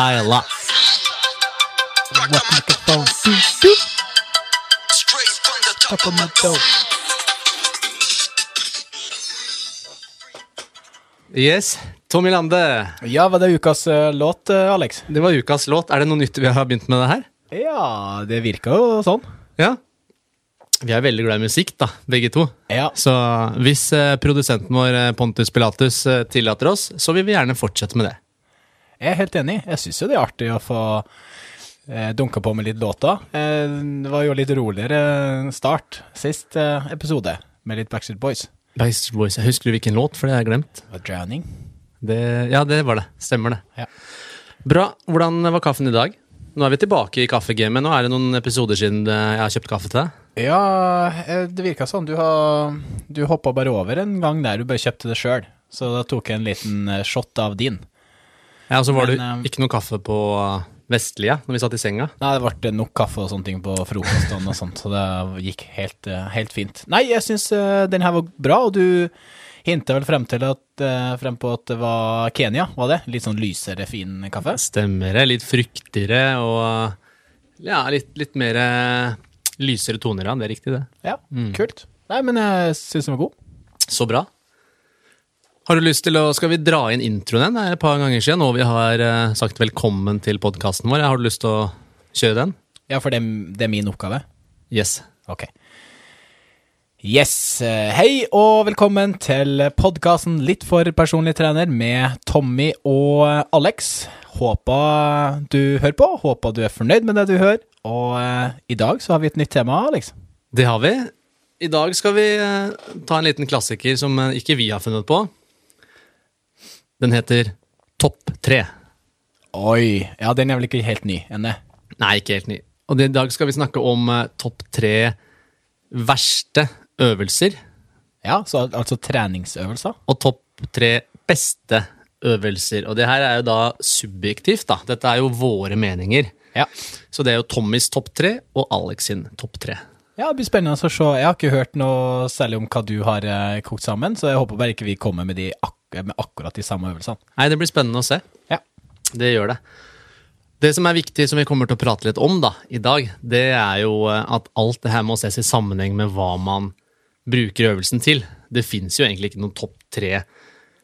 freestyler. Top of my dome. Yes, Tommy Lande. Ja, var det ukas eh, låt, eh, Alex? Det var ukas låt. Er det noe nytt vi har begynt med det her? Ja, det virka jo sånn. Ja. Vi er veldig glad i musikk, da, begge to. Ja. Så hvis eh, produsenten vår, eh, Pontus Pilatus, eh, tillater oss, så vil vi gjerne fortsette med det. Jeg er helt enig. Jeg syns jo det er artig å få eh, dunka på med litt låter. Eh, det var jo litt roligere start sist eh, episode, med litt Backstreet Boys. Backstreet Boys, jeg Husker du hvilken låt? For det har jeg glemt. Det var Drowning. Det, ja, det var det. Stemmer det. Ja. Bra. Hvordan var kaffen i dag? Nå er vi tilbake i kaffegamet. Nå er det noen episoder siden eh, jeg har kjøpt kaffe til deg. Ja, det virka sånn. Du, har, du hoppa bare over en gang der du bare kjøpte det sjøl. Så da tok jeg en liten shot av din. Ja, og så var Men, det eh, ikke noe kaffe på Vestlige når vi satt i senga. Nei, det ble nok kaffe og sånne ting på frokost og sånt, så det gikk helt, eh, helt fint. Nei, jeg syns eh, den her var bra, og du hinta vel frem til at, eh, frem på at det var Kenya, var det? Litt sånn lysere, fin kaffe? Stemmer det. Litt fruktigere og ja, litt, litt mer eh, lysere toner. Ja, det er riktig, det. Ja, kult. Nei, men jeg syns den var god. Så bra. Har du lyst til å, Skal vi dra inn introen igjen? Det er et par ganger siden nå vi har eh, sagt velkommen til podkasten vår. Har du lyst til å kjøre den? Ja, for det, det er min oppgave. Yes. Ok. Yes. eh, Hei og velkommen til podkasten Litt for personlig trener med Tommy og Alex. Håper du hører på, håper du er fornøyd med det du hører. Og eh, i dag så har vi et nytt tema, Alex. Det har vi. I dag skal vi eh, ta en liten klassiker som eh, ikke vi har funnet på. Den heter Topp tre. Oi. Ja, den er vel ikke helt ny ennå. Nei, ikke helt ny. Og i dag skal vi snakke om eh, topp tre verste øvelser Ja, så al- altså treningsøvelser. og topp tre beste øvelser. Og det her er jo da subjektivt, da. Dette er jo våre meninger. Ja. Så det er jo Tommys topp tre og Alex sin topp tre. ja, det blir spennende å se. Jeg har ikke hørt noe særlig om hva du har eh, kokt sammen, så jeg håper bare ikke vi kommer med, de ak med akkurat de samme øvelsene. Nei, det blir spennende å se. Ja. Det gjør det. Det som er viktig, som vi kommer til å prate litt om da, i dag, det er jo eh, at alt det her må ses i sammenheng med hva man bruker øvelsen til. Det fins jo egentlig ikke noen topp tre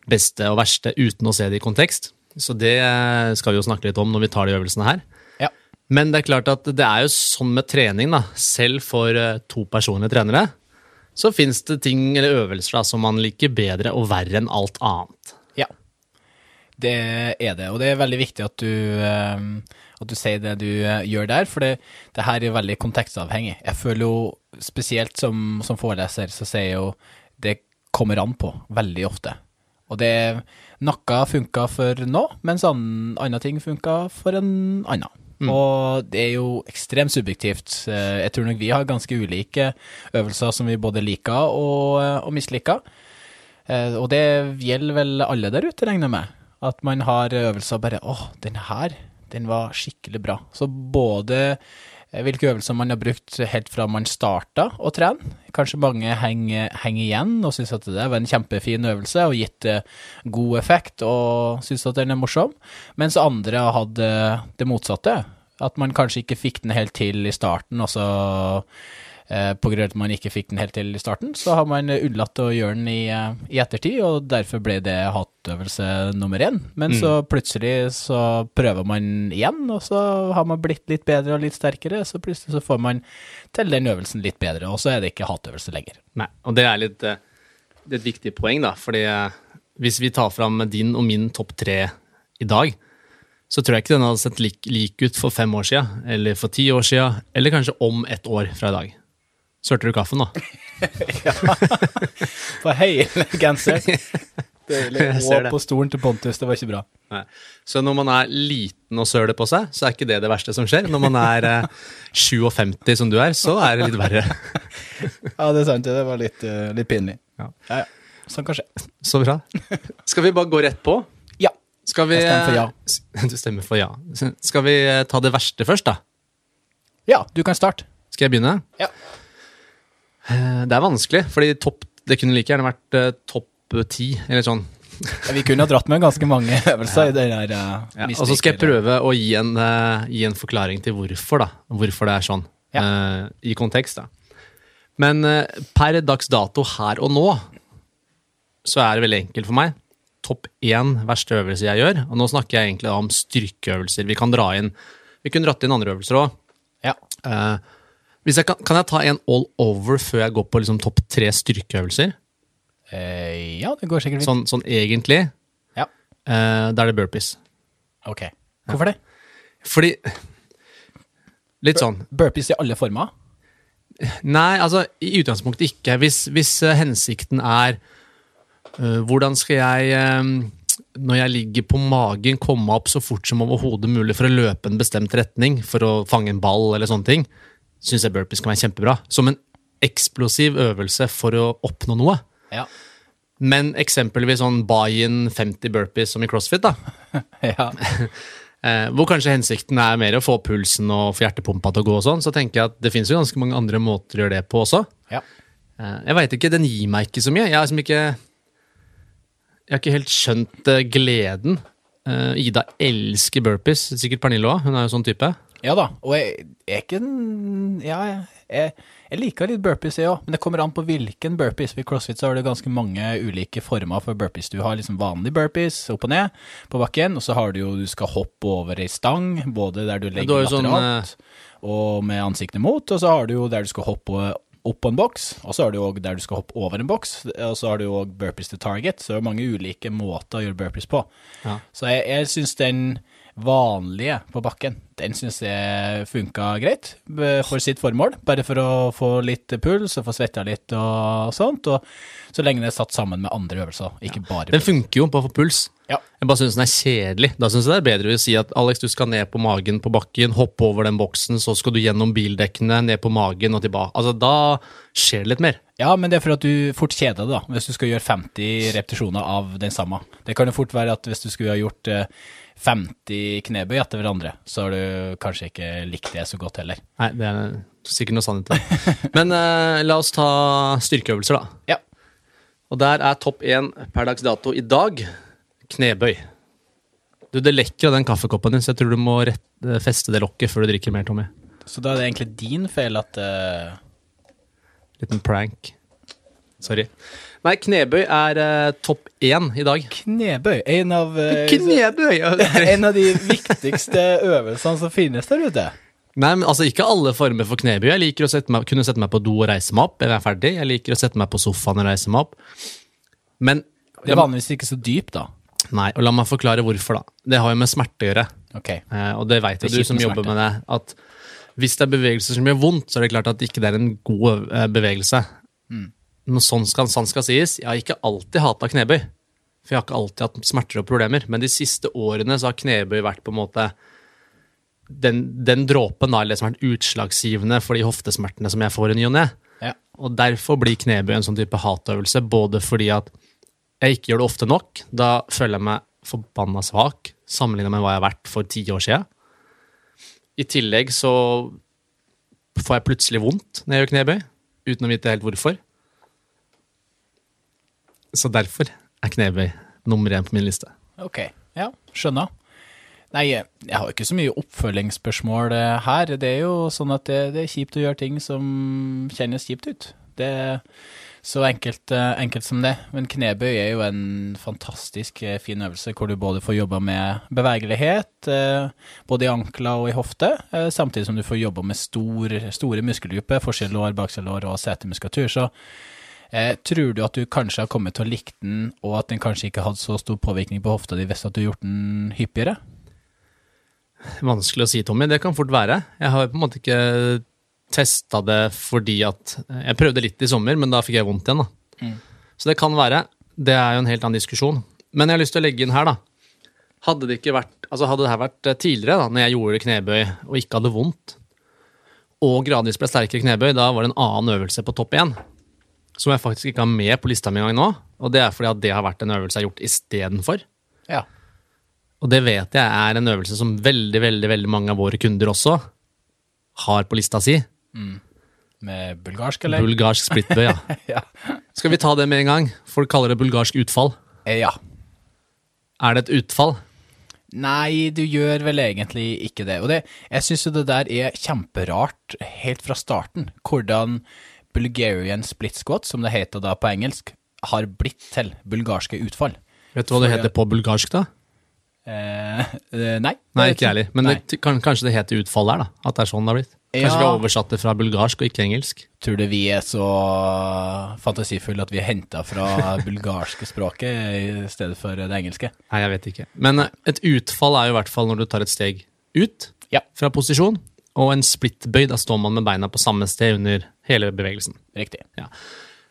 beste og verste uten å se det i kontekst. Så det eh, skal vi jo snakke litt om når vi tar de øvelsene her. Ja. Men det er klart at det er jo sånn med trening, da. Selv for eh, to personlige trenere, så fins det ting eller øvelser da, som man liker bedre og verre enn alt annet. Ja, det er det. Og det er veldig viktig at du, eh, at du sier det du eh, gjør der, for det, det her er veldig kontekstavhengig. Jeg føler jo, spesielt som, som foreleser, så sier jeg jo det kommer an på veldig ofte. Og det Noe funka for nå, mens an- andre ting funka for en annen. Og det er jo ekstremt subjektivt. Eh, Jeg tror nok vi har ganske ulike øvelser som vi både liker og, og misliker. Eh, og det gjelder vel alle der ute, regner jeg med. At man har øvelser bare åh, den her, den var skikkelig bra. Så både eh, hvilke øvelser man har brukt helt fra man starta å trene. Kanskje mange henger, henger igjen og syns at det var en kjempefin øvelse og gitt eh, god effekt og syns at den er morsom. Mens andre har hatt eh, det motsatte. At man kanskje ikke fikk den helt til i starten, og så eh, av at man ikke fikk den helt til i starten, så har man eh, unnlatt å gjøre den i, eh, i ettertid, og derfor ble det hattøvelse nummer én. Men så plutselig så prøver man igjen, og så har man blitt litt bedre og litt sterkere, så plutselig så får man til den øvelsen litt bedre, og så er det ikke hattøvelse lenger. Nei, og det er litt det er et viktig poeng, da. Fordi hvis vi tar fram din og min topp tre i dag, så tror jeg ikke den hadde sett lik, lik ut for fem år siden, eller for ti år siden, eller kanskje om ett år fra i dag. Sørte du kaffen, da? på hele genser. Deilig. Og på stolen til Pontus, det var ikke bra. Nei. Så når man er liten og søler på seg, så er ikke det det verste som skjer. Når man er eh, 57 som du er, så er det litt verre. Ja, det er sant, det var litt, uh, litt pinlig. Ja. Ja, ja. Sånn kan skje. Så bra. Skal vi bare gå rett på? Ja. Skal vi, Jeg stemmer for ja. eh, Du stemmer for ja. Skal vi eh, ta det verste først, da? Ja, du kan starte. Skal jeg begynne? Ja. Eh, Det er vanskelig, fordi topp Det kunne like gjerne vært eh, topp ti, eller sånn Vi kunne ha dratt med ganske mange øvelser i det der. uh, Ja, og så skal jeg prøve å gi en, uh, gi en forklaring til hvorfor, da. Hvorfor det er sånn. Uh, I kontekst, da. Men per dags dato her og nå, så er det veldig enkelt for meg. Topp én verste øvelse jeg gjør, og nå snakker jeg egentlig om styrkeøvelser. Vi kan dra inn Vi kunne dratt inn andre øvelser òg. Ja. Jeg kan, kan jeg ta en all over før jeg går på liksom topp tre styrkeøvelser? Eh, ja, det går sikkert fint. Sånn, sånn egentlig. Ja. Eh, da er det burpees. Ok. Hvorfor det? Fordi Litt sånn Burpees i alle former? Nei, altså i utgangspunktet ikke. Hvis, hvis eh, hensikten er øh, hvordan skal jeg, øh, når jeg ligger på magen, komme opp så fort som overhodet mulig for å løpe en bestemt retning, for å fange en ball eller sånne ting, syns jeg burpees kan være kjempebra. Som en eksplosiv øvelse for å oppnå noe. Ja. Men eksempelvis sånn buy-in 50 burpees som i CrossFit, da. ja. Eh, hvor kanskje hensikten er mer å få pulsen og få hjertepumpa til å gå og sånn, så tenker jeg at det finnes jo ganske mange andre måter å gjøre det på også. ja. Eh, Jeg veit ikke, den gir meg ikke så mye. Jeg har liksom ikke Jeg har ikke helt skjønt eh, gleden. Ida elsker burpees, sikkert Pernille òg. Hun er jo sånn type. Ja da, og jeg, jeg er ikke en Ja, jeg, jeg liker litt burpees, jeg òg, men det kommer an på hvilken burpees. Ved CrossFit så har du ganske mange ulike former for burpees. Du har liksom vanlig burpees, opp og ned på bakken, og så har du jo Du skal hoppe over ei stang, både der du legger ja, lateralt sånn, lateralt og med ansiktet mot, og så har du jo der du skal hoppe opp på en boks, og så har du òg der du skal hoppe over en boks, og så har du òg burpees to target, så det er mange ulike måter å gjøre burpees på. Ja. Så jeg, jeg syns den vanlige på bakken, den syns jeg funka greit for sitt formål. Bare for å få litt puls og få svetta litt og sånt. Og så lenge det er satt sammen med andre øvelser, ikke bare Den funker jo på å få puls. Ja. Jeg bare syns den er kjedelig. Da syns jeg det er bedre å si at Alex, du skal ned på magen på bakken, hoppe over den boksen, så skal du gjennom bildekkene, ned på magen og tilbake. Altså, da skjer det litt mer. Ja, men det er for at du fort kjeder deg, da, hvis du skal gjøre 50 repetisjoner av den samme. Det kan jo fort være at hvis du skulle ha gjort eh, 50 knebøy etter hverandre, så har du kanskje ikke likt det så godt heller. Nei, det er sikkert noe sannhet i det. Men eh, la oss ta styrkeøvelser, da. Ja. Og der er topp én per dags dato i dag knebøy. Du, Det lekker av den kaffekoppen din, så jeg tror du må rett, eh, feste det lokket før du drikker mer, Tommy. Så da er det egentlig din feil at uh... Liten prank. Sorry. Nei, knebøy er uh, topp én i dag. Knebøy, en av, uh, Knebøy! en av de viktigste øvelsene som finnes der ute. Nei, men altså Ikke alle former for knebøy. Jeg liker å sette meg, kunne sette meg på do og reise meg opp. Jeg er ferdig. Jeg liker å sette meg på sofaen og reise meg opp. Men Det er vanligvis ikke så dypt, da. Nei, og la meg forklare hvorfor, da. Det har jo med smerte å gjøre. Ok. Eh, og det veit jo du som med jobber med det, at hvis det er bevegelser som gjør vondt, så er det klart at ikke det er en god eh, bevegelse. Mm. Når sånn skal, sånn skal sies, jeg har ikke alltid hata knebøy. For jeg har ikke alltid hatt smerter og problemer. Men de siste årene så har knebøy vært på en måte den, den dråpen, har vært utslagsgivende for de hoftesmertene som jeg får i ny og ne. Ja. Og derfor blir knebøy en sånn type hatøvelse, både fordi at jeg ikke gjør det ofte nok. Da føler jeg meg forbanna svak sammenlignet med hva jeg har vært for ti år siden. I tillegg så får jeg plutselig vondt når jeg gjør knebøy, uten å vite helt hvorfor. Så derfor er knebøy nummer én på min liste. Ok, ja, skjønner. Nei, jeg har ikke så mye oppfølgingsspørsmål eh, her. Det er jo sånn at det, det er kjipt å gjøre ting som kjennes kjipt ut. Det er så enkelt, eh, enkelt som det. Men knebøy er jo en fantastisk eh, fin øvelse, hvor du både får jobba med bevegelighet, eh, både i ankler og i hofte, eh, samtidig som du får jobba med stor, store muskelgrupper, forselår, bakselår og setemuskulatur. Så Eh, tror du at du kanskje har kommet til å like den, og at den kanskje ikke hadde så stor påvirkning på hofta di hvis du har gjort den hyppigere? Vanskelig å si, Tommy. Det kan fort være. Jeg har på en måte ikke testa det fordi at Jeg prøvde litt i sommer, men da fikk jeg vondt igjen. da. Så det kan være. Det er jo en helt annen diskusjon. Men jeg har lyst til å legge inn her, da. Hadde det ikke vært, altså hadde det her vært eh, tidligere, da når jeg gjorde knebøy og ikke hadde vondt, og gradvis ble sterkere knebøy, da var det en annen øvelse på topp én. Som jeg faktisk ikke har med på lista mi engang nå. Og det er fordi at det har vært en øvelse jeg har gjort istedenfor. Ja. Og det vet jeg er en øvelse som veldig, veldig, veldig mange av våre kunder også har på lista si. Med bulgarsk, eller? Bulgarsk splitbøy, ja. ja. Skal vi ta det med en gang? Folk kaller det bulgarsk utfall. Eh, ja. Er det et utfall? Nei, du gjør vel egentlig ikke det. Og det, jeg syns jo det der er kjemperart helt fra starten, hvordan Bulgarian split squat, som det heter da på engelsk, har blitt til bulgarske utfall. Vet du hva det heter på bulgarsk, da? Eh, eh, nei. Nei, ikke jeg heller. Men det, kan, kanskje det heter utfall der, da? At det er sånn det har blitt? Kanskje Ja. vi har oversatt det fra bulgarsk og ikke engelsk? Tror du vi er så fantasifulle at vi er henta fra bulgarske språket i stedet for det engelske? Nei, jeg vet ikke. Men eh, et utfall er jo i hvert fall når du tar et steg ut Ja. fra posisjon, og en splittbøy, da står man med beina på samme sted under hele bevegelsen. Riktig. Ja.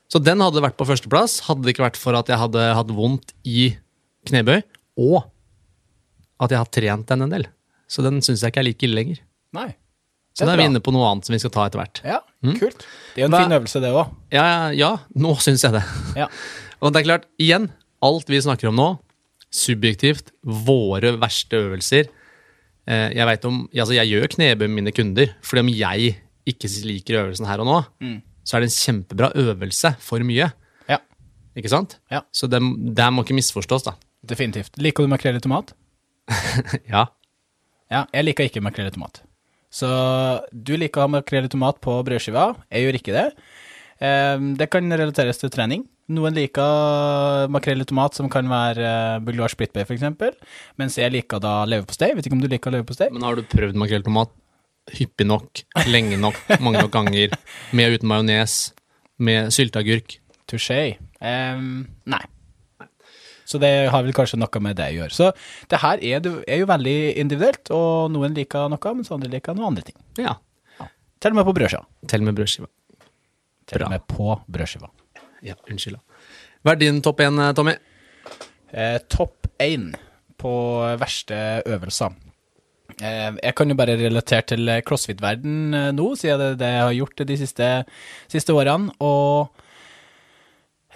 Så den hadde vært på førsteplass, hadde det ikke vært for at jeg hadde hatt vondt i knebøy, og at jeg har trent den en del. Så den syns jeg ikke er like ille lenger. Nei. Så da er vi inne på noe annet som vi skal ta etter hvert. Ja, kult. Det er jo en Hva- fin øvelse, det òg. Ja, ja, ja nå syns jeg det. Ja. Og det er klart, igjen, alt vi snakker om nå, subjektivt, våre verste øvelser. Eh, Jeg vet om, altså jeg gjør knebøy med mine kunder, fordi om jeg ikke liker øvelsen her og nå, så er det en kjempebra øvelse for mye. ja. Ikke sant? Ja. Så det, det må ikke misforstås, da. Definitivt. Liker du makrell i tomat? Ja. Ja, jeg liker ikke makrell i tomat. Så du liker å ha makrell i tomat på brødskiva, jeg gjør ikke det. Eh, Det kan relateres til trening. Noen liker makrell i tomat som kan være eh, bulgarsk splitbay f.eks., mens jeg liker da leverpostei. Vet ikke om du liker leverpostei? Men har du prøvd makrell i tomat hyppig nok, lenge nok, mange nok ganger, med og uten majones, med sylteagurk? Touché. Um, nei. Så det har vel kanskje noe med det å gjøre. Så det her er, er jo veldig individuelt, og noen liker noe, mens andre liker noen andre ting. Ja. Til og med på brødskiva. Til med brødskiva. Til og med på brødskiva. Ja, unnskyld. Hva er din topp én, Tommy? Eh, topp én på verste øvelser. Eh, jeg kan jo bare relatere til crossfit-verden eh, nå, siden det er det jeg har gjort de siste, siste årene. Og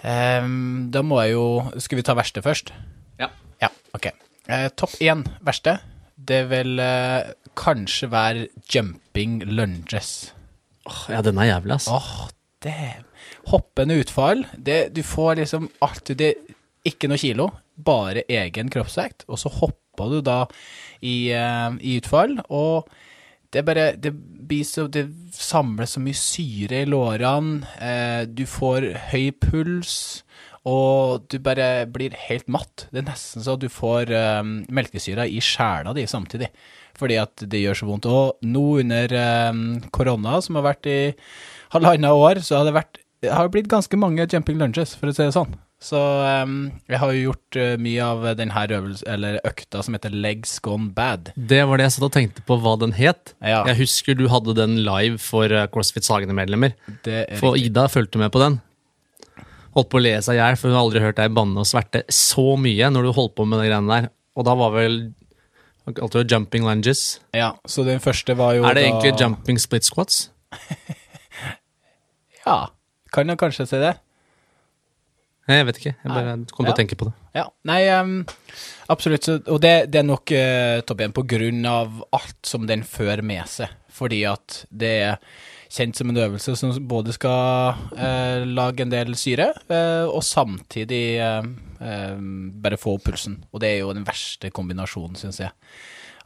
eh, da må jeg jo Skal vi ta verste først? Ja. Ja, ok. Eh, topp én verste, det vil eh, kanskje være jumping lunges. Åh, ja, den er jævlig, ass. Åh, det Hoppende utfall. Det, du får liksom alt det, Ikke noe kilo, bare egen kroppsvekt. Og så hopper du da i, eh, i utfall, og det bare Det så Det samler så mye syre i lårene. Eh, du får høy puls. Og du bare blir helt matt. Det er nesten så du får eh, melkesyra i sjela di samtidig. Fordi at det gjør så vondt. Og nå under eh, korona, som har vært i halvannet år, så har det vært det har blitt ganske mange jumping lunges, for å si det sånn. Så um, jeg har jo gjort uh, mye av denne øvelse, eller økta som heter Legs Gone Bad. Det var det jeg satt og tenkte på hva den het. Ja. Jeg husker du hadde den live for eh, CrossFit Sagene-medlemmer. Er For riktig. Ida fulgte med på den. Holdt på å le seg i hjel, for hun har aldri hørt deg banne og sverte så mye når du holdt på med de greiene der. Og da var vel alt det jumping lunges. Ja, så den første var jo Er det da egentlig jumping split squats? Ja, kan jeg kanskje si det. Nei, Jeg vet ikke. Jeg bare kom til Ja. å tenke på det. Ja, nei, um, absolutt. Og det, det er nok uh, topp én på grunn av alt som den fører med seg. Fordi at det er kjent som en øvelse som både skal uh, lage en del syre, uh, og samtidig eh, eh, bare få opp pulsen. Og det er jo den verste kombinasjonen, syns jeg,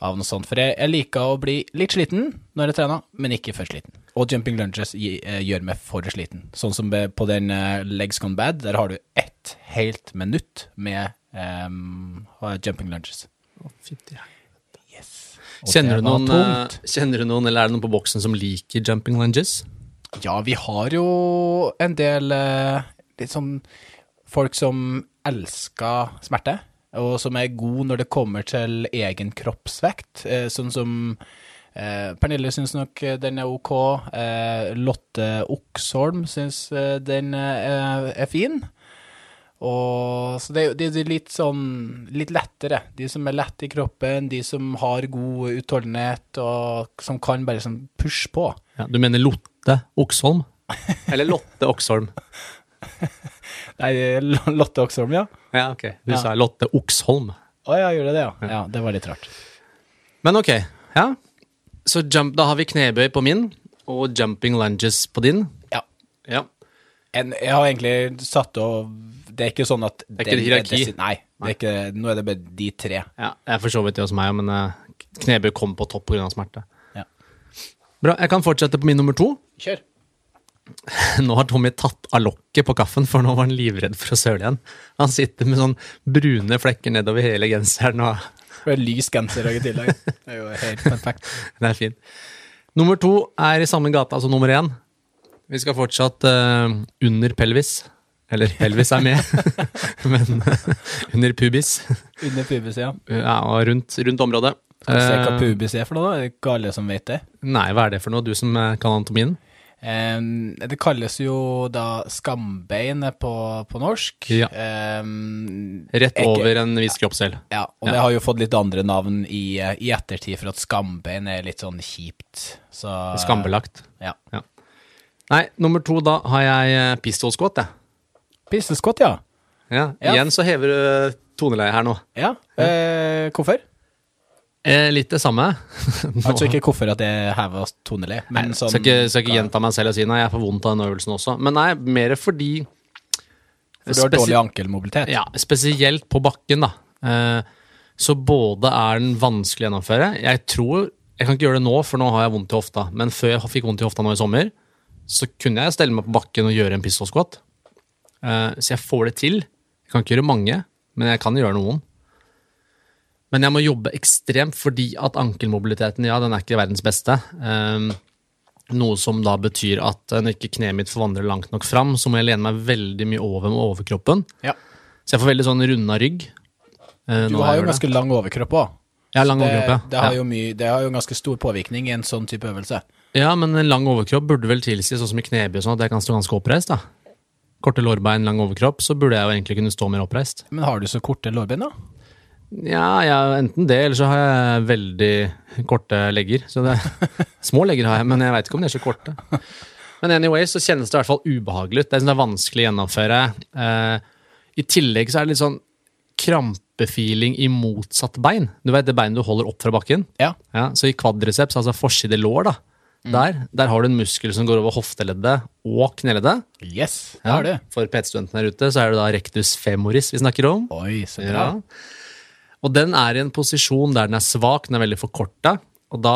av noe sånt. For jeg, jeg liker å bli litt sliten når jeg trener, men ikke for sliten. Og jumping lunges eh, gjør meg for sliten. Sånn som på den eh, Legs Gone Bad, der har du ett helt minutt med um, jumping lunges. Yes. Kjenner du, noen, eh, kjenner du noen, eller er det noen på boksen som liker jumping lunges? Ja, vi har jo en del litt sånn folk som elsker smerte, og som er gode når det kommer til egen kroppsvekt. Sånn som eh, Pernille syns nok den er ok. Eh, Lotte Oksholm syns eh, den eh, er fin. Og, så det, er det er litt sånn litt lettere. De som er lette i kroppen, de som har god utholdenhet, og som kan bare sånn pushe på. Ja, du mener Lotte Oksholm? Eller Lotte Oksholm? Nei, Lotte Oksholm, ja. Ja, ok. Du Ja. sa Lotte Oksholm. Å ja, gjør det det, ja? Ja, det var litt rart. Men ok, ja. Så jump, da har vi knebøy på min, og jumping lunges på din. Ja. Ja. En, jeg har egentlig satt og Det er ikke sånn at Det er ikke et hierarki. desi- nei, Det er ikke, nå er det bare de tre. Ja, jeg er for så vidt det hos meg, men uh, knebøy kom på topp pga. smerte. Ja. Bra. Jeg kan fortsette på min nummer to. Kjør. Nå har Tommy tatt av lokket på kaffen, for nå var han livredd for å søle igjen. Han sitter med sånn brune flekker nedover hele genseren, og Er lys genser i tillegg. Det er jo helt perfekt. det er fint. Nummer to er i samme gata, altså nummer én. Vi skal fortsatt uh, under pelvis. Eller pelvis er med, men eh, under pubis. Under pubis, ja. Ja, og rundt, rundt området. Skal vi se hva Eh, pubis er for noe, da? Er det ikke alle som vet det? Nei, hva er det for noe, du som kan anatomien? Em, det kalles jo da skambeinet på, på norsk. Ja. Um, Rett Ikke- over en viss kroppsdel. ja, og det har jo fått litt andre navn i, i ettertid, for at skambein er litt sånn kjipt. Så Skambelagt. Ja. Nei, nummer to, da har jeg eh, pistol squat, jeg. Pistolskott, ja. Ja. Ja. Igjen så hever du toneleie her nå. Ja. Eh, hvorfor? Eh, litt det samme. Altså ikke hvorfor at det hever tonelig, men Nei, sånn skal ikke, skal ikke gjenta meg selv og si nei, jeg får vondt av den øvelsen også. Men nei, mer fordi For du har dårlig ankelmobilitet. Ja, spesielt på bakken, da. Eh, så både er den vanskelig å gjennomføre Jeg tror Jeg kan ikke gjøre det nå, for nå har jeg vondt i hofta. Men før jeg fikk vondt i hofta nå i sommer, så kunne jeg stelle meg på bakken og gjøre en pistol squat. Eh, så jeg får det til. Jeg kan ikke gjøre mange, men jeg kan gjøre noen. Men jeg må jobbe ekstremt fordi at ankelmobiliteten, ja, den er ikke verdens beste. Um, noe som da betyr at når ikke kneet mitt forvandrer langt nok fram, så må jeg lene meg veldig mye over med overkroppen. Ja. Så jeg får veldig sånn runda rygg. Uh, Du har jo ganske det. lang overkropp òg. Har lang Det, overkropp, ja. det, har ja. mye, det har jo ganske stor påvirkning i en sånn type øvelse. ja, men en lang overkropp burde vel tilsi, sånn som i knebøy, og sånn, at jeg kan stå ganske oppreist. da. Korte lårbein, lang overkropp, så burde jeg jo egentlig kunne stå mer oppreist. Men har du så korte lårbein, da? Ja, ja, enten det, eller så har jeg veldig korte legger. Så det, små legger har jeg, men jeg veit ikke om de er så korte. Men anyway, så kjennes det i hvert fall ubehagelig ut. Det er, sånn det er vanskelig å gjennomføre. Eh, I tillegg så er det litt sånn krampefeeling i motsatt bein. Du vet det beinet du holder opp fra bakken? Ja. Ja, så i kvadriceps, altså forside lår, da, der, der har du en muskel som går over hofteleddet og kneleddet. Yes, det Ja, har du. For PT-studentene her ute så er det da rectus femoris vi snakker om. Oi, så bra. Ja. Og den er i en posisjon der den er svak, den er veldig forkorta. Og da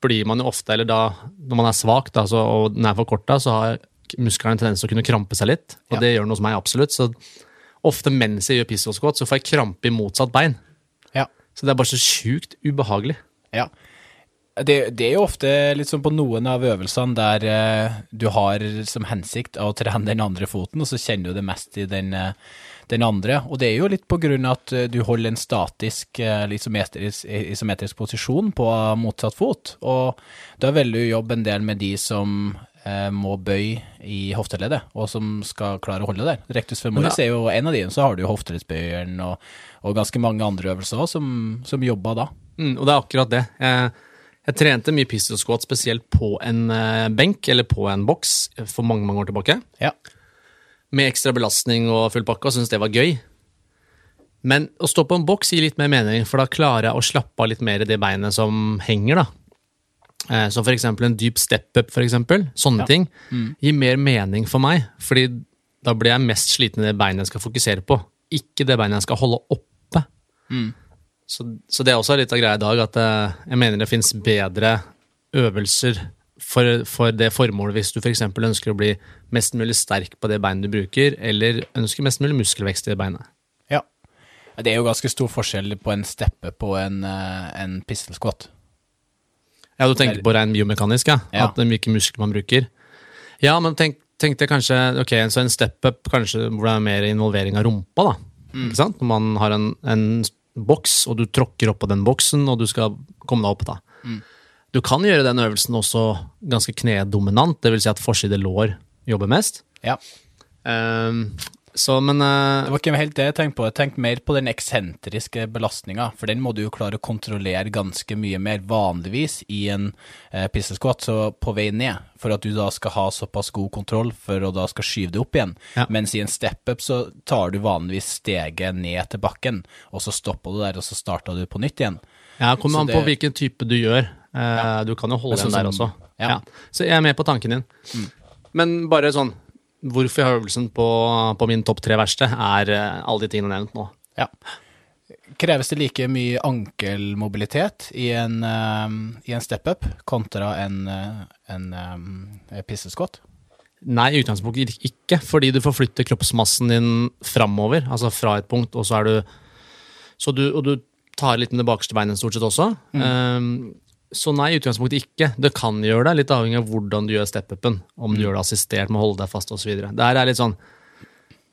blir man jo ofte, eller da, når man er svak da, så, og den er forkorta, så har musklene en tendens til å kunne krampe seg litt. Og Ja. det gjør den hos meg absolutt. Så ofte mens jeg gjør pistol squat, så får jeg krampe i motsatt bein. Ja. Så det er bare så sjukt ubehagelig. ja. Det, det er jo ofte sånn på noen av øvelsene der eh, du har som hensikt å trene den andre foten, og så kjenner du det mest i den, eh, den andre. Og det er jo litt på grunn av at eh, du holder en statisk eh, isometrisk, isometrisk posisjon på motsatt fot. Og da vil du jobbe en del med de som eh, må bøye i hofteleddet, og som skal klare å holde der. Rectus femoris ja. er jo en av de, så har du hofteleddsbøyeren og, og ganske mange andre øvelser også, som, som jobber da. Mm, og det er akkurat det. Jeg, jeg trente mye pistol squat spesielt på en eh, benk eller på en boks for mange mange år tilbake. Ja. Med ekstra belastning og full pakke, og syntes det var gøy. Men å stå på en boks gir litt mer mening, for da klarer jeg å slappe av litt mer i det beinet som henger. da. Eh, Som eksempel en dyp step-up, for eksempel. Sånne Ja. ting gir mer mening for meg, fordi da blir jeg mest sliten i det beinet jeg skal fokusere på, ikke det beinet jeg skal holde oppe. Så, så det er også litt av greia i dag, at eh, jeg mener det fins bedre øvelser for, for det formålet hvis du f.eks. ønsker å bli mest mulig sterk på det beinet du bruker, eller ønsker mest mulig muskelvekst i det beinet. Ja. Det er jo ganske stor forskjell på en steppe på en, eh, en pistol squat. Ja, du tenker på rein biomekanisk, ja? Ja. At eh, hvilke muskler man bruker. Ja, men tenk, tenkte jeg kanskje Ok, så en step-up kanskje hvor det er mer involvering av rumpa, da. Ikke sant? Når man har en, en boks, og du tråkker opp på den boksen, og du skal komme deg opp, da. Du kan gjøre den øvelsen også ganske knedominant, det vil si at forside lår jobber mest. Ja. Ehm, så, men uh, Det var ikke helt det jeg tenkte på. Jeg tenkte mer på den eksentriske belastninga, for den må du jo klare å kontrollere ganske mye mer vanligvis i en uh, pistol så på vei ned, for at du da skal ha såpass god kontroll for å da skal skyve det opp igjen. Ja. Mens i en step-up så tar du vanligvis steget ned til bakken, og så stopper du der, og så starter du på nytt igjen. Ja, det kommer an på det- hvilken type du gjør. Eh, Du kan jo holde sånn den der også. ja. Ja. Så jeg er med på tanken din. Men bare sånn Hvorfor jeg har øvelsen på, på min topp tre verste, er eh, alle de tingene nevnt nå. Ja. Kreves det like mye ankelmobilitet i en, um, i en step-up kontra en, uh, en um, pistolsquat? Nei, i utgangspunktet ikke, fordi du forflytter kroppsmassen din framover, altså fra et punkt, og så er du så du, Og du tar litt med det bakerste beinet stort sett også. Mm. Um, så nei, i utgangspunktet ikke. Det kan gjøre det, litt avhengig av hvordan du gjør step-upen. Om du mm. gjør det assistert med å holde deg fast osv. Det her er litt sånn